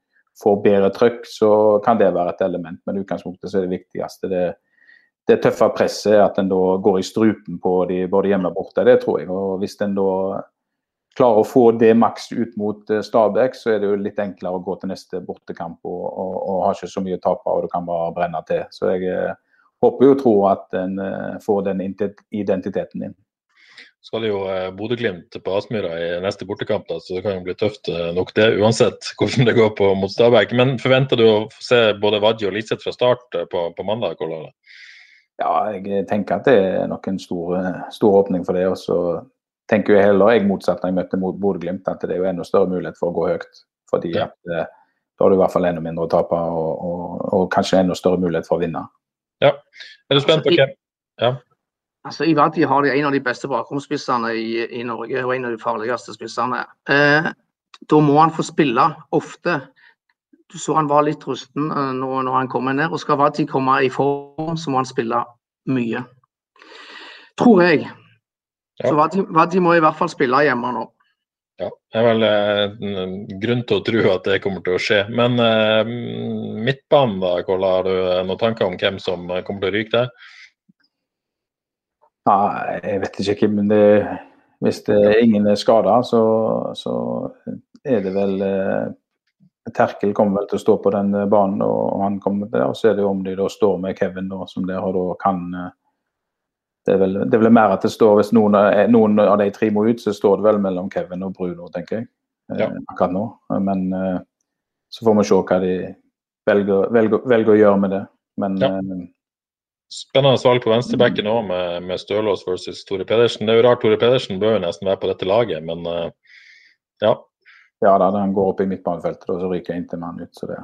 får bedre trøkk, så kan det være et element. Men i utgangspunktet så er det viktigste det, det tøffe presset, at en da går i strupen på de både hjemme og borte. Det tror jeg. Og hvis en da klarer å få det maks ut mot eh, Stabæk, så er det jo litt enklere å gå til neste bortekamp og, og, og har ikke så mye å tape og du kan bare brenne til. Så jeg håper jo og tror at en eh, får den identiteten din. Skal det jo eh, Bodø-Glimt på Aspmyra i neste bortekamp, da, så det kan jo bli tøft eh, nok det, uansett hvordan det går på mot Stabæk. Men forventer du å se både Vadje og Liseth fra start på, på mandag? Hvordan? Ja, jeg tenker at det er nok en stor, stor åpning for det. Og så tenker jo heller, jeg motsatt når jeg møtte mot Bodø-Glimt, at det er jo enda større mulighet for å gå høyt. Fordi ja. at da har du i hvert fall enda mindre å tape, og, og, og kanskje enda større mulighet for å vinne. Ja. Er du spent på hvem? Ja. Altså, I Vadi har de en av de beste bakromspissene i, i, Norge, og en av de farligste spissene. Eh, da må han få spille ofte. Du så han var litt rusten eh, når, når, han kommer ned. og Skal Vadi komme i form, så må han spille mye. Tror jeg. Ja. Så Vadi, Vadi må i hvert fall spille hjemme nå. Ja, det er vel eh, grunn til å tro at det kommer til å skje. Men eh, midtbanen, da, Kolla, har du eh, noen tanker om hvem som eh, kommer til å ryke der? Nei, jeg vet ikke. Men det, hvis det, ingen er skada, så, så, er det vel eh, Terkel kommer vel til å stå på den banen, og han kommer til det. Og så er det jo om de da står med Kevin, da, som dere da kan det er, vel, det er vel mer at det står Hvis noen, noen, av de tre må ut, så står det vel mellom Kevin og Bruno, tenker jeg. Eh, ja. akkurat nå. Men eh, så får vi se hva de velger, velger, velger å gjøre med det. Men ja. Eh, Spennende valg på venstrebacken òg, med, med Stølås versus Tore Pedersen. Det er jo rart, Tore Pedersen bør jo nesten være på dette laget, men ja. Ja da, han går opp i midtbanefeltet, og så ryker jeg inntil med han ut, så det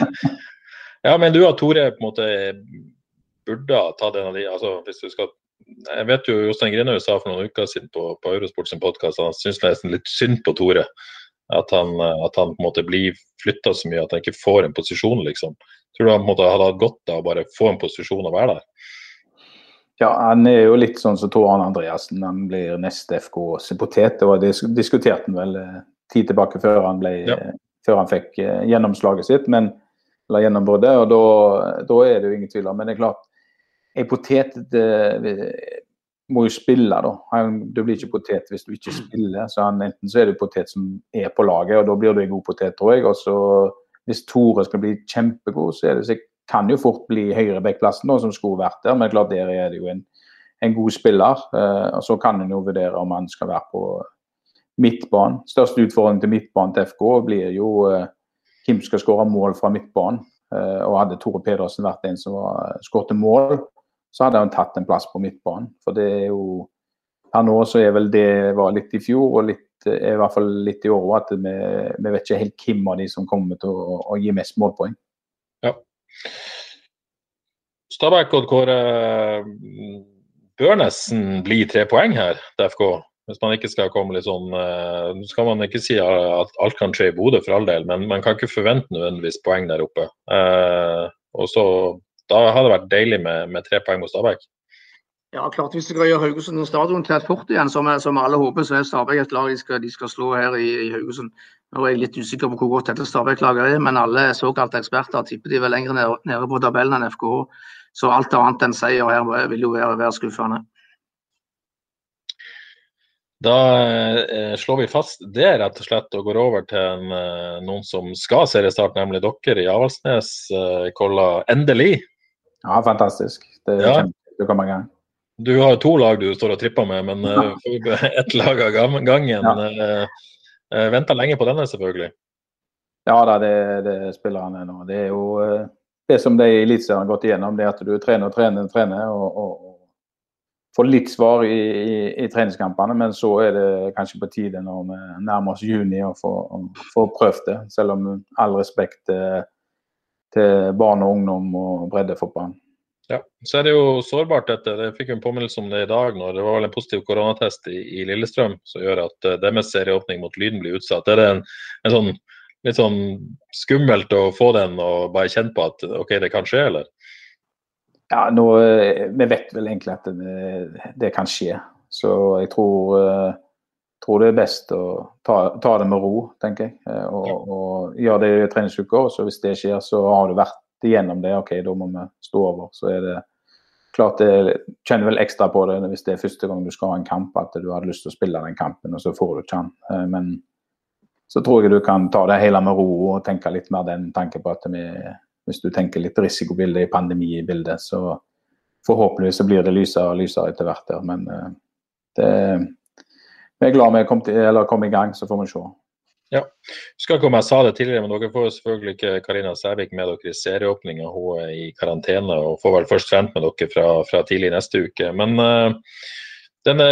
Ja, men du har Tore på en måte burde ha tatt en av de altså hvis du skal jeg vet jo Jostein Grinhaug sa for noen uker siden på, på Eurosport sin podkast han syns nesten litt synd på Tore. At han, at han på en måte blir flytta så mye at han ikke får en posisjon, liksom. Tror du han på en måte hadde hatt godt av å bare få en posisjon og være der? Ja, han er jo litt sånn som Tor Arne Andreassen. Han blir neste FKs potet. Og det diskuterte han vel eh, tid tilbake før han, ble, ja. før han fikk eh, gjennomslaget sitt. Men, eller gjennombruddet. Og da, er det jo ingen tvil om. Men det er klart, en potet det, må jo spille, da. Du blir ikke potet hvis du ikke spiller. så han, Enten så er du potet som er på laget, og da blir du en god potet, tror jeg. Og så hvis Tore skal bli kjempegod, så det, kan det jo fort bli høyrebekkplassen som skulle vært der. Men klart der er det jo en, en god spiller. Eh, og Så kan en jo vurdere om han skal være på midtbanen. Største utfordring til midtbanen til FK blir jo eh, hvem skal skåre mål fra midtbanen. Eh, og hadde Tore Pedersen vært en som skåret mål, så hadde han tatt en plass på midtbanen. For det er jo her nå så er vel det var litt i fjor og litt er i hvert fall litt i år at vi, vi, vet ikke helt hvem av de som kommer til å, å gi mest målpoeng. Ja. Stabæk og Kåre bør nesten bli tre poeng her til FK. Hvis man ikke skal komme litt sånn Nå skal man ikke si at alt kan skje i Bodø for all del, men man kan ikke forvente nødvendigvis poeng der oppe. Uh, og så Da hadde det vært deilig med, med tre poeng mot Stabæk. Ja, klart Hvis de skal gjøre Haugesund stadion til et fort igjen, som, som alle håper, så er Stabæk et lag de skal, de skal slå her i, i, Haugesund. Nå er jeg litt usikker på hvor godt dette Stabæk-laget er, men alle såkalte eksperter tipper de vel lenger nede, nede på tabellen enn FKH. Så alt annet enn seier her vil jo være, være skuffende. Da eh, slår vi fast det rett og slett og går over til en, eh, noen som skal seriestart, nemlig dere i Avaldsnes. Eh, Kolla, endelig. Ja, fantastisk. Det er ja. kjempegøy å komme i gang du har to lag du står og tripper med, men uh, ett lag av gangen. Ja. Uh, uh, Venta lenge på denne, selvfølgelig. Ja da, det, det spiller han nå. Det er jo uh, det som de i Eliteserien har gått igjennom, det er at du trener og trener trener. og, og, og får litt svar i, i, i, treningskampene, men så er det kanskje på tide når vi nærmer oss juni å få, få prøvd det. Selv om all respekt til, til barn og ungdom og breddefotballen. Ja, så er det jo sårbart dette. Det fikk en påminnelse om det i dag når det var vel en positiv koronatest i, i Lillestrøm som gjør at uh, deres serieåpning mot Lyden blir utsatt. Er det en, en sånn, litt sånn skummelt å få den og bare kjenne på at OK, det kan skje, eller? Ja, nå, eh, Vi vet vel egentlig at det, det kan skje. Så jeg tror, uh, tror, det er best å ta, ta, det med ro, tenker jeg. Og, og gjøre det i treningsuker. Så hvis det skjer, så har du vært igjennom det, OK, da må vi stå over. Så er det klart det kjenner vel ekstra på det hvis det er første gang du skal ha en kamp, at du hadde lyst til å spille den kampen, og så får du ikke den. Eh, men så tror jeg du kan ta det hele med ro og tenke litt mer den tanken på at vi, hvis du tenker litt risikobilde i pandemibildet, så forhåpentligvis så blir det lysere og lysere etter hvert der. Men det det, vi er glad vi kom, til, kom i gang, så får vi se. Ja. Husker ikke om jeg sa det tidligere, men dere får selvfølgelig ikke Karina Sævik med dere i serieåpninga. Hun er i karantene og får vel først trent med dere fra, fra tidlig neste uke. Men uh, denne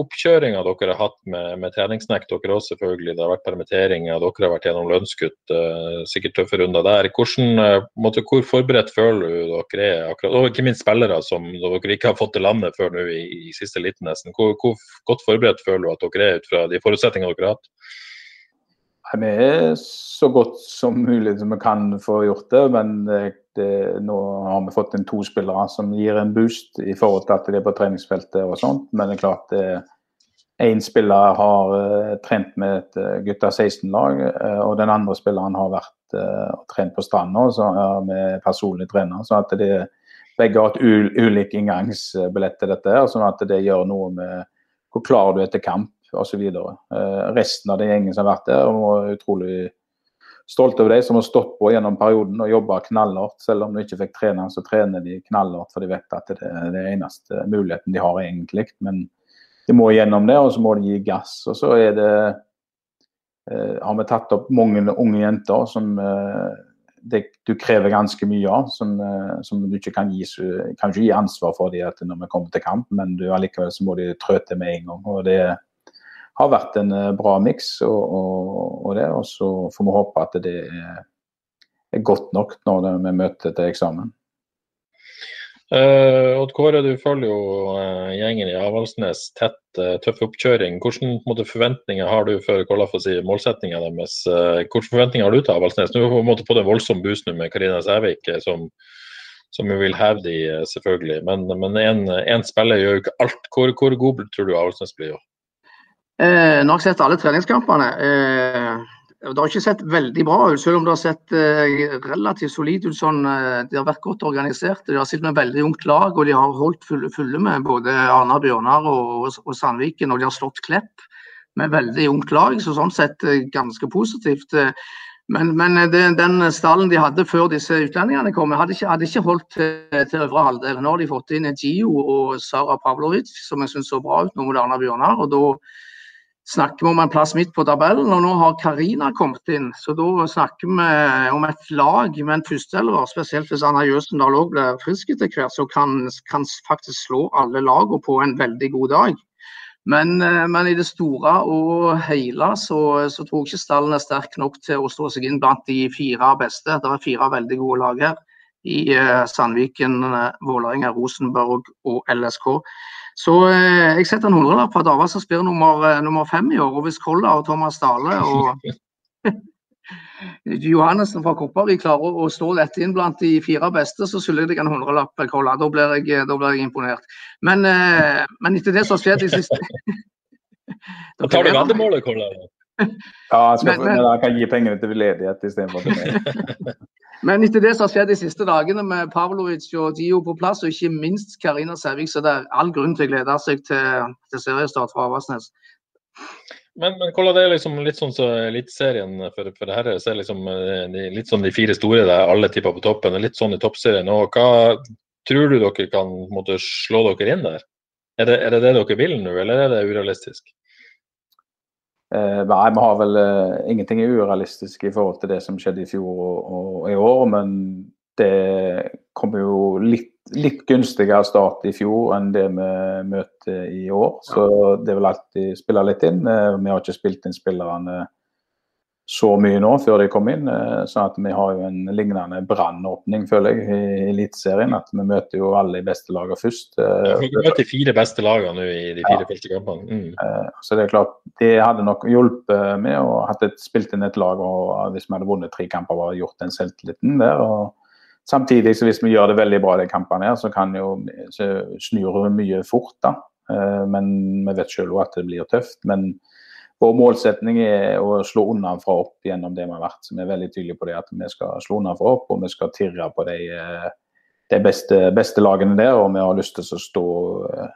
oppkjøringa dere har hatt med, med treningsnekt, dere òg selvfølgelig, det har vært permitteringer, dere har vært gjennom lønnskutt, uh, sikkert tøffe runder der. Hvordan, uh, måtte, hvor forberedt føler du dere er, akkurat, og ikke minst spillere som dere ikke har fått til landet før nå i, i siste liten nesten. Hvor, hvor godt forberedt føler du at dere er ut fra de forutsetningene dere har hatt? Vi er så godt som mulig som vi kan få gjort det, men det, det, nå har vi fått inn to spillere som gir en boost i forhold til at de er på treningsfeltet og sånt. Men det er klart én spiller har uh, trent med et gutta 16-lag, uh, og den andre spilleren har vært og trent på stranda med personlig trener. så at det, Begge har et ulik inngangsbillett til dette, her, sånn at det gjør noe med hvor klar du er til kamp osv. Eh, resten av den gjengen som har vært der, er utrolig stolt over de som har stått på gjennom perioden og jobba knallhardt. Selv om de ikke fikk trene, så trener de knallhardt, for de vet at det er den eneste muligheten de har egentlig. Men de må gjennom det, og så må de gi gass. Og så er det eh, har vi tatt opp mange unge jenter som eh, det, du krever ganske mye av, som, eh, som, du ikke kan gi, kan ikke gi ansvar for de når vi kommer til kamp, men du, allikevel så må de trø til med en gang. og det har vært en eh, bra miks. Og, og, og, det, og så får vi håpe at det er, er godt nok når vi møter til eksamen. Uh, Odd Kåre, du følger jo uh, gjengen i Avaldsnes tett. Uh, tøff oppkjøring. Hvilke måte, forventninger har du for Kolla for å si, målsettinga deres? Uh, hvilke forventninger har du til Avaldsnes? Nå har vi fått en voldsom boost med Karina Sævik, som, som vil heve de, selvfølgelig. Men én spiller gjør jo ikke alt. Hvor, hvor god tror du Avaldsnes blir? Jo? Eh, nå har jeg sett alle treningskampene. Eh, det har ikke sett veldig bra ut, selv om det har sett eh, relativt solid ut. sånn, eh, De har vært godt organisert. De har sittet med veldig ungt lag, og de har holdt fulle, fulle med både Arna Bjørnar og, og, Sandviken. Og de har slått Klepp med veldig ungt lag, så sånn sett eh, ganske positivt. Eh. Men, men det, den stallen de hadde før disse utlendingene kom, hadde ikke, hadde ikke holdt til, til øvre halvdel. Nå har de fått inn Gio og Sara Pavlovic, som jeg syns så bra ut nå mot Arna Bjørnar. og da snakker vi om en plass midt på tabellen. Og nå har Karina kommet inn, så da snakker vi om et lag med en førsteelver. Spesielt hvis Anna Jøsendal òg blir frisk etter hvert, så kan, kan faktisk slå alle lagene på en veldig god dag. Men, eh, men, i det store og hele så, så tror jeg ikke stallen er sterk nok til å stå seg inn blant de fire beste. Det er fire veldig gode lag her. I uh, Sandviken, uh, Vålerenga, Rosenborg og LSK. Så eh, jeg setter en hundrelapp på at Avasa spiller nummer, eh, nummer, fem i år. Og hvis Kolla og Thomas Dale og Johannessen fra Koppari klarer å stå dette inn blant de fire beste, så skylder jeg deg en hundrelapp, Kolla. Da blir jeg, da blir jeg imponert. Men, eh, men, etter det som har skjedd de siste Da tar du veddemålet, Kolla? Ja, jeg, skal, men, men, jeg kan gi pengene til ledighet istedenfor til meg. Men etter det som har skjedd de siste dagene med Pavlovic og Dio på plass, og ikke minst Karina Sævik, så det er all grunn til å glede seg til, til seriestart fra Avaldsnes. Men, men hvordan det er liksom litt sånn så Eliteserien for, for herre. Så er liksom eh, de, litt sånn de fire store der alle tipper på toppen. Litt sånn i toppserien. òg. hva tror du dere kan måtte, slå dere inn der? Er det, er det det dere vil nå, eller er det urealistisk? Eh, nei, vi har vel eh, ingenting er urealistisk i forhold til det som skjedde i fjor og, og i år. Men det kommer jo litt, litt, gunstigere start i fjor enn det vi møter i år. Så det vil alltid spille litt inn. Eh, vi har ikke spilt inn spillerne så mye nå før de kom inn. Sånn at vi har jo en lignende brannåpning, føler jeg, i Eliteserien. At vi møter jo alle de beste lagene først. Eh, ja, vi møter de fire beste lagene nå i de fire ja. første kampene. Mm. Eh, så det er klart, det hadde nok hjulpet med å ha spilt inn et lag og hvis vi hadde vunnet tre kamper, og gjort den selvtilliten der. og Samtidig så hvis vi gjør det veldig bra de kampene, her, så kan jo så snur det mye fort. da. Men vi vet selv at det blir tøft. men vår målsetning er å slå fra opp gjennom det vi har vært. Så vi er veldig tydelige på det at vi skal slå fra opp, og vi skal tirre på de, eh, de beste, beste, lagene der. Og vi har lyst til å stå,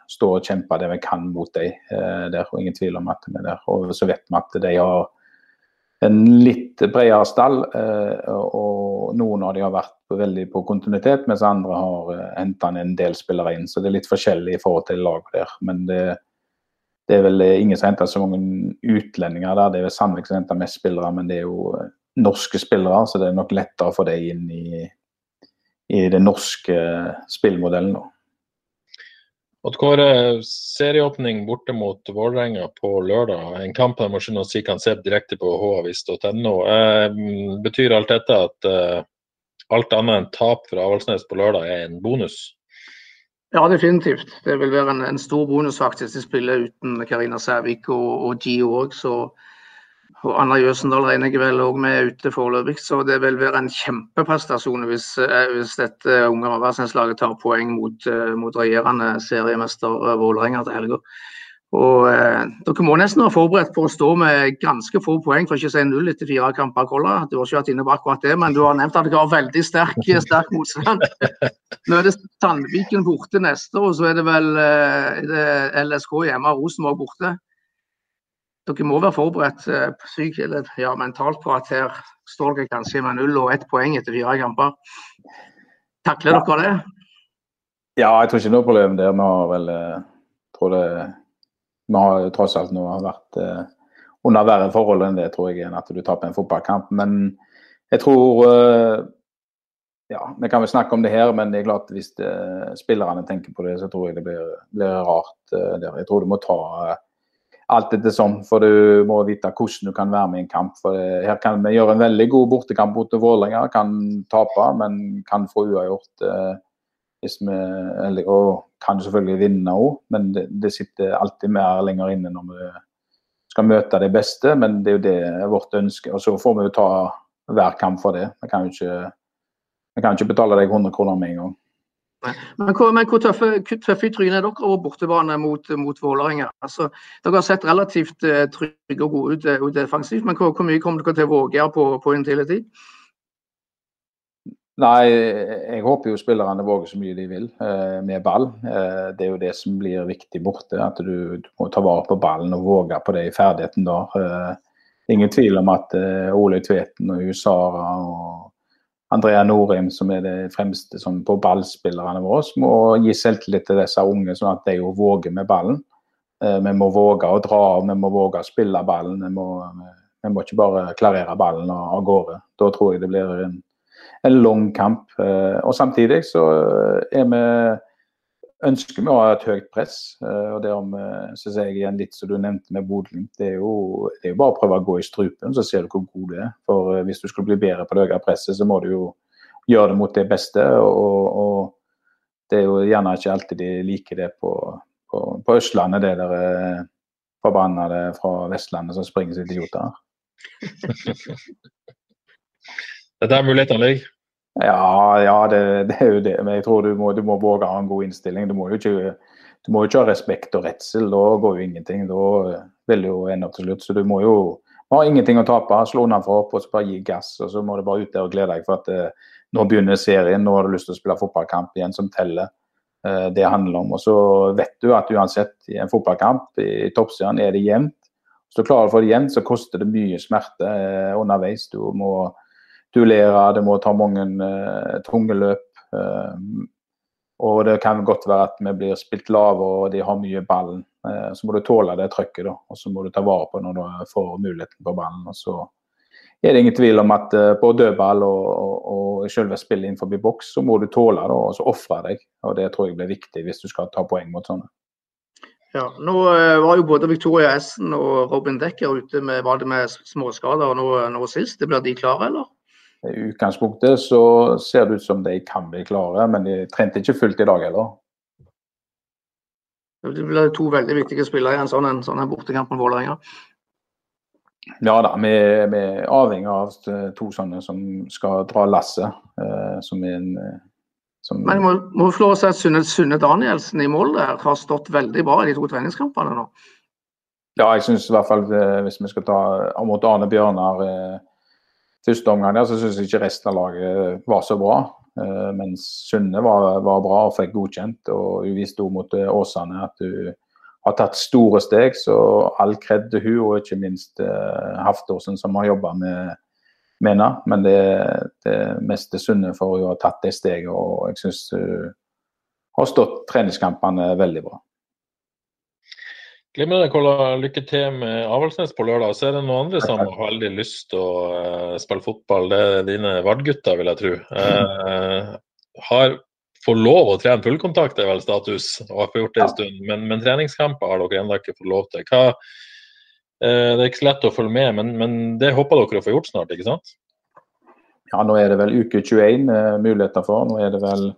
stå og kjempe det vi kan mot dem eh, der. Og ingen tvil om at vi er der. Og så vet vi at de har en litt bredere stall, eh, og noen av de har vært veldig på kontinuitet, mens andre har henta en del spillere inn. Så det er litt forskjellig i forhold til laget der. Men det, det er vel ingen som henter så mange utlendinger der. Det er vel Sandvik som henter mest spillere, men det er jo eh, norske spillere, så det er nok lettere å få det inn i, i den norske spillmodellen. Odd Kåre, serieåpning borte mot Vålerenga på lørdag. En kamp man må skjønne å si kan se direkte på havis.no. Eh, betyr alt dette at eh, alt annet enn tap fra Avaldsnes på lørdag er en bonus? Ja, definitivt. Det vil være en, en stor bonus faktisk. De spiller uten Karina Sævik og, og Gio òg, og Anna Jøsendal regner jeg vel òg med ute foreløpig, så det vil være en kjempeprestasjon hvis, eh, hvis dette unge Avaldsnes-laget tar poeng mot, eh, mot regjerende seriemester Vålerenga til helga. Og eh, Dere må nesten være forberedt på å stå med ganske få poeng, for ikke å si null etter fire kamper. Kolla. Du har ikke vært inne på akkurat det, men du har nevnt at dere har veldig sterk, sterk motstand. Nå er det Sandviken borte neste, og så er det vel eh, det LSK hjemme og Rosenborg borte. Dere må være forberedt eh, syk, eller, ja, mentalt på at her står dere kanskje med null og ett poeng etter fire kamper. Takler dere det? Ja, jeg tror ikke noe problem der. Vi har vel eh, tror det vi har tross alt nå vært eh, under verre forhold enn det, tror jeg, enn at du taper en fotballkamp. Men jeg tror eh, Ja, vi kan vel snakke om det her, men det er klart hvis det, eh, spillerne tenker på det, så tror jeg det blir, blir rart eh, der. Jeg tror du må ta eh, alt etter sånn, for du må vite hvordan du kan være med i en kamp. For det, her kan vi gjøre en veldig god bortekamp mot Vålerenga, kan tape, men kan få uavgjort hvis vi, eller, og kan selvfølgelig vinne òg, men det, det, sitter alltid mer lenger inne når vi skal møte de beste. Men det er jo det vårt ønske. Og så får vi jo ta hver kamp for det. Vi kan jo ikke, vi kan ikke betale deg 100 kroner med en gang. Men hvor, men hvor tøffe, tøffe, i trynet er dere over bortebane mot, mot Vålerenga? Altså, dere har sett relativt uh, trygge og gode ut, ut defensivt, men hvor, hvor, mye kommer dere til å våge på, på Intility? Nei, jeg håper jo spillerne våger så mye de vil eh, med ball. Eh, det er jo det som blir viktig borte. At du, du, må ta vare på ballen og våge på det i ferdigheten da. Eh, ingen tvil om at eh, Ole Tveten og Usara og Andrea Norheim, som er det fremste som på ballspillerne våre, må gi selvtillit til disse unge, sånn at de jo våger med ballen. Eh, vi må våge å dra av, vi må våge å spille ballen. Vi må, vi må ikke bare klarere ballen av gårde. Da tror jeg det blir en en lang kamp. Eh, og samtidig så er vi ønsker vi å ha et høyt press. Eh, og det om, synes jeg igjen litt som du nevnte med Bodø. Det, er jo, det er jo bare å prøve å gå i strupen, så ser du hvor god det er. For eh, hvis du skulle bli bedre på det høye presset, så må du jo gjøre det mot det beste. Og, og det er jo gjerne ikke alltid de liker det på, på, på Østlandet, det der forbannede fra Vestlandet som springer som idioter. Det er der mulighetene ligger. Ja, ja det, det, er jo det. Men jeg tror du må, du må våge å ha en god innstilling. Du må jo ikke, du må ikke ha respekt og redsel. Da går jo ingenting. Da vil det jo ende opp til slutt. Så du må jo ha ingenting å tape. Slå for opp og så bare gi gass. Og så må du bare ut der og glede deg for at eh, nå begynner serien. Nå har du lyst til å spille fotballkamp igjen som teller. Eh, det handler om. Og så vet du at uansett i en fotballkamp i toppserien er det jevnt. Hvis du klarer å få det jevnt, så koster det mye smerte eh, underveis. Du må duellere, det må ta mange uh, tunge løp. Uh, og det kan godt være at vi blir spilt lave og de har mye ballen. Uh, så må du tåle det trøkket, da. Og så må du ta vare på når du får muligheten på ballen. Og så er det ingen tvil om at på dødball og, og, og selve spillet innenfor boks, så må du tåle det og så ofre deg. Og det tror jeg blir viktig hvis du skal ta poeng mot sånne. Ja, nå var jo både Victoria Essen og Robin Dekker ute med, var det med småskader nå, nå sist. Blir de klare, eller? I utgangspunktet så ser det ut som de kan bli klare, men de trente ikke fullt i dag heller. Det blir to veldig viktige spillere i en sånn, en, sånn en bortekamp med Vålerenga. Ja da, vi, vi, er avhengig av to sånne som skal dra lasset. Eh, som er en eh, som... Men må, må få lov å si at Sunne, Sunne Danielsen i mål der har stått veldig bra i de to treningskampene nå? Ja, jeg syns i hvert fall eh, hvis vi skal ta mot Arne Bjørnar eh, første omgang der så syns jeg ikke resten av laget var så bra. Uh, mens Sunne var, var, bra og fikk godkjent. Og hun viste også mot eh, Åsane at hun har tatt store steg. Så all kred til hun, og ikke minst Haftorsen som har jobba med, med henne. Men det, det meste Sunne for hun har tatt det steget, og jeg syns hun har stått treningskampene veldig bra. Glimrende. Lykke til med Avaldsnes på lørdag. Så er det noen andre som har veldig lyst til å uh, spille fotball. Det er dine Vard-gutter, vil jeg tro. Uh, har får lov å trene fullkontakt, er vel status, og har fått gjort det en stund. Men, men treningskamper har dere ennå ikke fått lov til. Hva, uh, det er ikke så lett å følge med, men, men, det håper dere å få gjort snart, ikke sant? Ja, nå er det vel uke 21 muligheter for. Nå er det vel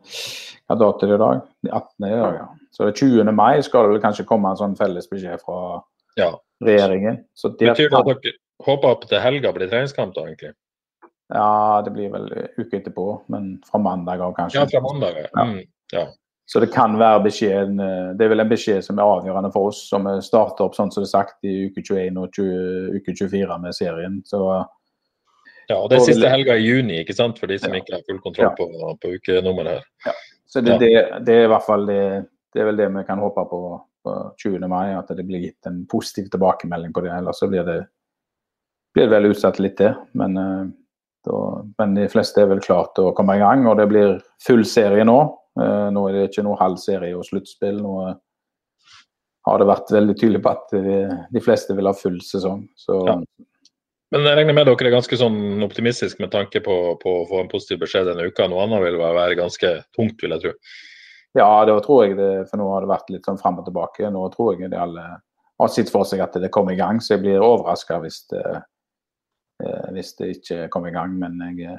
hva dato i dag? 18. i dag, ja. Så 20. mai skal det vel kanskje komme en sånn felles beskjed fra ja. regjeringen. Så det Betyr det at dere håper at til helga blir treningskamp da, egentlig? Ja, det blir vel uke etterpå, men fra mandag av kanskje. Ja, fra mandag, ja. Mm, ja. Så det kan være beskjeden Det er vel en beskjed som er avgjørende for oss, som starter opp sånn som det er sagt i uke 21 og 20, uke 24 med serien. Så ja, og det er siste helga i juni, ikke sant? for de som ja. ikke har full kontroll på, på ukenummeret her. Ja. Så det, det, det, er i hvert fall det, det er vel det vi kan håpe på på 20. mai, at det blir gitt en positiv tilbakemelding på det. Ellers så blir det, blir vel utsatt litt det. Men, uh, da, men, de fleste er vel klart til å komme i gang, og det blir full serie nå. Uh, nå er det ikke noe halv serie og sluttspill. Nå uh, har det vært veldig tydelig på at de, de fleste vil ha full sesong. Så, ja. Men jeg regner med dere er ganske sånn optimistisk med tanke på, på, å få en positiv beskjed denne uka. Noe annet vil være ganske tungt, vil jeg tro. Ja, da tror jeg det, for nå har det vært litt sånn fram og tilbake. Nå tror jeg det alle har sett for seg at det kommer i gang, så jeg blir overraska hvis, eh, hvis, det ikke kommer i gang. Men jeg,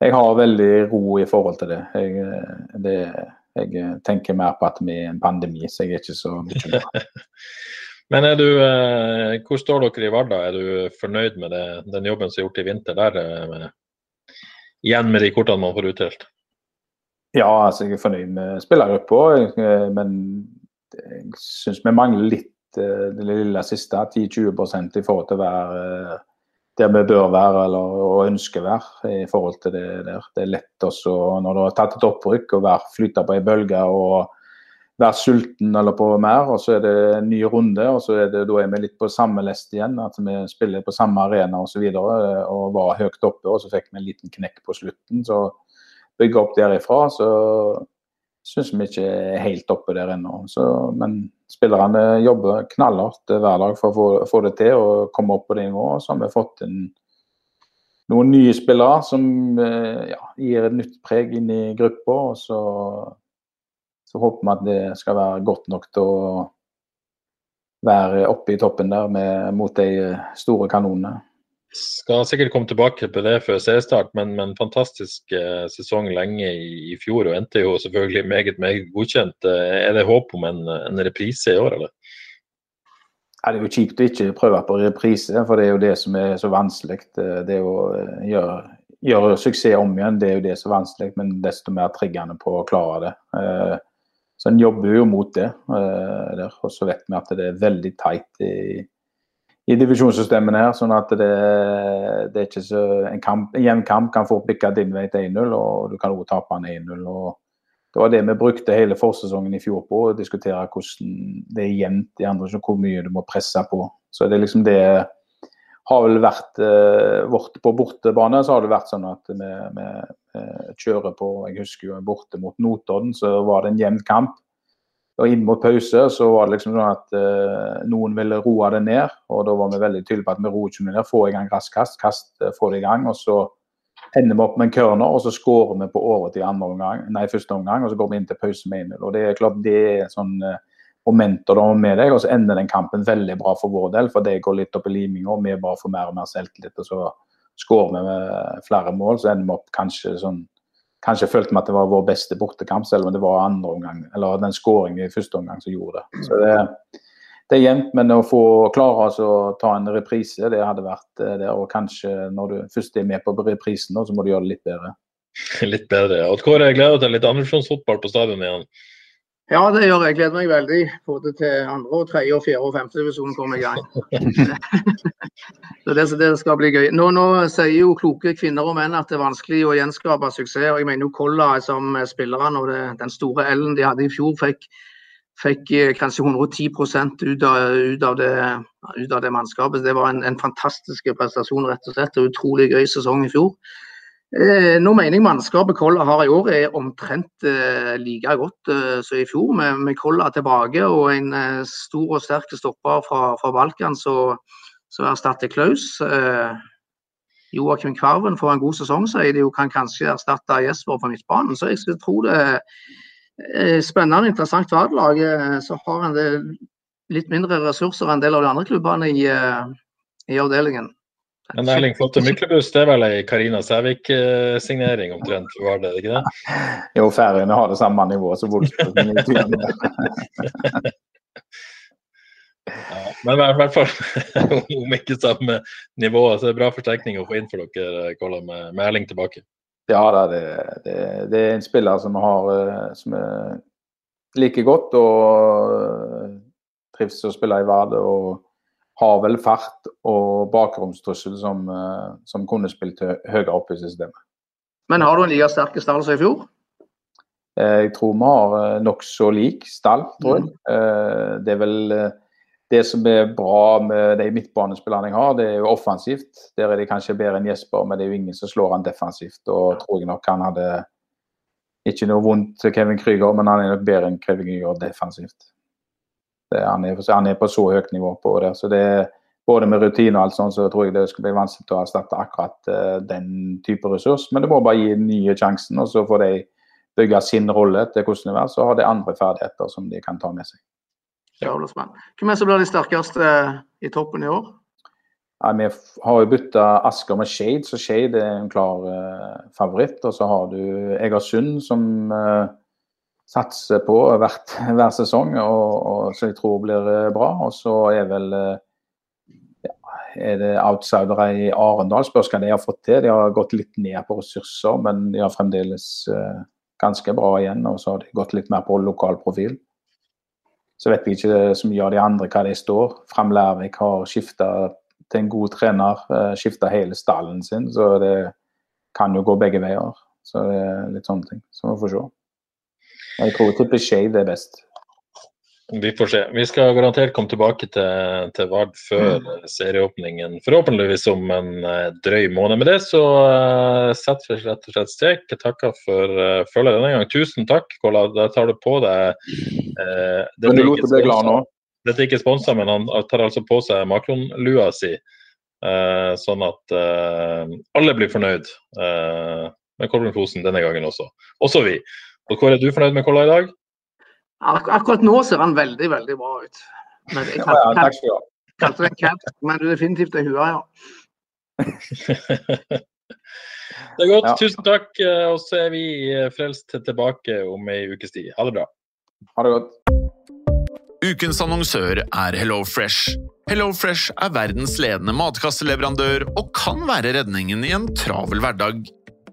jeg, har veldig ro i forhold til det. Jeg, det. Jeg tenker mer på at vi er en pandemi, så jeg er ikke så bekymra. Men er du, eh, hvor står dere i Vardø? Er du fornøyd med det, den jobben som er gjort i vinter der? eh, Med, igjen med de kortene man får utdelt? Ja, altså jeg er fornøyd med spillergruppa, eh, men jeg syns vi mangler litt eh, det lille siste. 10-20 i forhold til å være eh, der vi bør være eller og ønsker å være i forhold til det der. Det er lett også når du har tatt et opprykk være, flyte på ei bølge og være sulten eller på mer, og så er det en ny runde. og så er det, Da er vi litt på samme lest igjen, at vi spiller på samme arena osv. Og, så og var høyt oppe, og så fikk vi en liten knekk på slutten. så bygge opp derifra, så syns vi ikke er helt oppe der ennå. Så- Men spillerne jobber knallhardt hver dag for å få, få det til og komme opp på det nivået. Så har vi fått inn noen nye spillere som eh, ja, gir et nytt preg inn i gruppa. Og så, så håper vi at det skal være godt nok til å være oppe i toppen der med, mot de store kanonene. Skal sikkert komme tilbake på det før seriestart, men, men fantastisk eh, sesong lenge i, i fjor og endte jo selvfølgelig meget meget godkjent. Eh, er det håp om en, en reprise i år, eller? Ja, det er jo kjipt å ikke prøve på reprise, for det er jo det som er så vanskelig. Det det å eh, gjøre, gjøre suksess om igjen, det er jo det som er vanskelig, men desto mer triggende på å klare det. Eh, Så en jobber jo mot det. eh, der. Og så vet vi at det er veldig tight i, i divisjonssystemene her, sånn at det, det er ikke så En, kamp, en jevn kamp kan fort bikke din vei til 1-0, og du kan også tape en 1-0. og det var det vi brukte hele forsesongen i fjor på, å diskutere hvordan det er jevnt i andre, så hvor mye du må presse på. Så det er liksom det har vel vært eh, vårt På bortebane så har det vært sånn at vi, vi eh, kjører på Jeg husker jo borte mot Notodden, så var det en jevn kamp. Og inn mot pause så var det liksom sånn at eh, noen ville roe det ned. Og da var vi veldig tydelige på at vi roer ikke ned. Få i gang raskt kast, kast, eh, få det i gang. Og så ender vi opp med en corner, og så skårer vi på overtid andre omgang, nei, første omgang. Og så går vi inn til pause med 1-0. Og det er klart det er sånn eh, momenter dem med deg, og så ender den kampen veldig bra for vår del, for det går litt opp i liminga, og vi bare får mer og mer selvtillit. Og så skårer vi flere mål, så ender vi opp kanskje sånn Kanskje følte vi at det var vår beste bortekamp, selv om det var andre omgang, eller den skåringen i første omgang som gjorde det. Så det, det er jevnt, men å få klare oss å ta en reprise, det hadde vært eh, der. Og kanskje når du først er med på reprisen, så må du gjøre det litt bedre. Litt bedre. Og Kåre, jeg gleder meg til litt andredivisjonsfotball på stadion igjen. Ja, det gjør jeg. Gleder meg veldig. Både til andre, og tredje, og fjerde og femte divisjon kommer i gang. Så det, det skal bli gøy. Nå, nå sier jo kloke kvinner og menn at det er vanskelig å gjenskape suksess. og Jeg mener jo Kolla som spillerne og det, den store L-en de hadde i fjor, fikk, fikk eh, kanskje 110 ut av, ut, av det, ut av det mannskapet. Det var en, en fantastisk prestasjon, rett og slett. og Utrolig gøy sesong i fjor. Eh, nå mener jeg mannskapet Kolla har i år er omtrent eh, like godt eh, som i fjor, med, med Kolla tilbake og en stor og sterk stopper fra, fra Balkan som erstatter Klaus. Joakim Kvarven får en god sesong, sier de kan kanskje erstatte Jesper på midtbanen. Så jeg skulle tro det er spennende, interessant fadlag. Eh, så har en litt mindre ressurser enn en del av de andre klubbene i, i avdelingen. Men Erling Flotte Myklebust, det er vel ei Karina Sævik-signering omtrent? Var det ikke det? Jo, Færøyene har det samme nivået som Wolfsburg. Ja, men i hvert fall om ikke samme nivå. Så det er bra forsterkning å få inn for dere, Kolla, med, med Erling tilbake. Ja, da, det, det, det er en spiller som har eh, som er like godt og eh, trives å spille i Vardø. Og har vel fart og bakromstrussel som, eh, som kunne spilt hø høyere opp i systemet. Men har du en like sterk stall som i fjor? Eh, Jeg tror vi har eh, nokså lik stall, tror jeg. Mm. Det er vel det som er bra med de midtbanespillerne jeg har, det er jo offensivt. Der er de kanskje bedre enn Jesper, men det er jo ingen som slår han defensivt. Og tror jeg nok han hadde ikke noe vondt til Kevin Krüger, men han er nok bedre enn Kevin Krüger defensivt. Det, han, er, han er på så høyt nivå på det. Så det er både med rutine og alt sånt, så tror jeg det skal bli vanskelig å erstatte akkurat uh, den type ressurs. Men det må bare gi nye sjansen, og så får de bygge sin rolle til hvordan det er. Så har de andre ferdigheter som de kan ta med seg. Ja. Hvem er som blir de sterkeste eh, i toppen i år? Ja, vi har jo bytta Asker med Shade, så Shade er en klar uh, favoritt. Og så har du Egersund, som, eh, satser på hvert, hver sesong, og, og, så jeg tror blir bra. Og så er vel ja, er det outsidere i Arendal. Spørs hva de har fått til. De har gått litt ned på ressurser, men de har fremdeles eh, ganske bra igjen. Og så har de gått litt mer på lokal profil. Så vet vi ikke så mye av de andre hva de står. Fram Lærvik har skifta til en god trener, uh, skifta hele stallen sin. Så det kan jo gå begge veier. Så det er litt sånne ting. Så vi får se. Jeg tror tipper Shade er best. Vi får se. Vi skal garantert komme tilbake til, til Vard før mm. serieåpningen, forhåpentligvis om en uh, drøy måned. Med det så uh, setter vi rett og slett strek. Jeg takker for uh, følget denne gang. Tusen takk, Kola. Da tar du på deg uh, Men du lot bli glad nå? Dette er ikke sponsa, men han tar altså på seg makronlua si, uh, sånn at alle blir fornøyd med Kolbjørn Fosen denne gangen også. Også vi. Og Hvor er du fornøyd med Kolla i dag? Ak akkurat nå ser han veldig, veldig bra ut. Men jeg kalte, ja, takk skal du ha. Kalte det en cat, men definitivt en hue, ja. det er godt. Ja. Tusen takk. Eh, og så er vi eh, frelst tilbake om ei ukes tid. Ha det bra. Ha det godt. Ukens annonsør er Hello Fresh. Hello Fresh er verdens ledende matkasseleverandør og kan være redningen i en travel hverdag.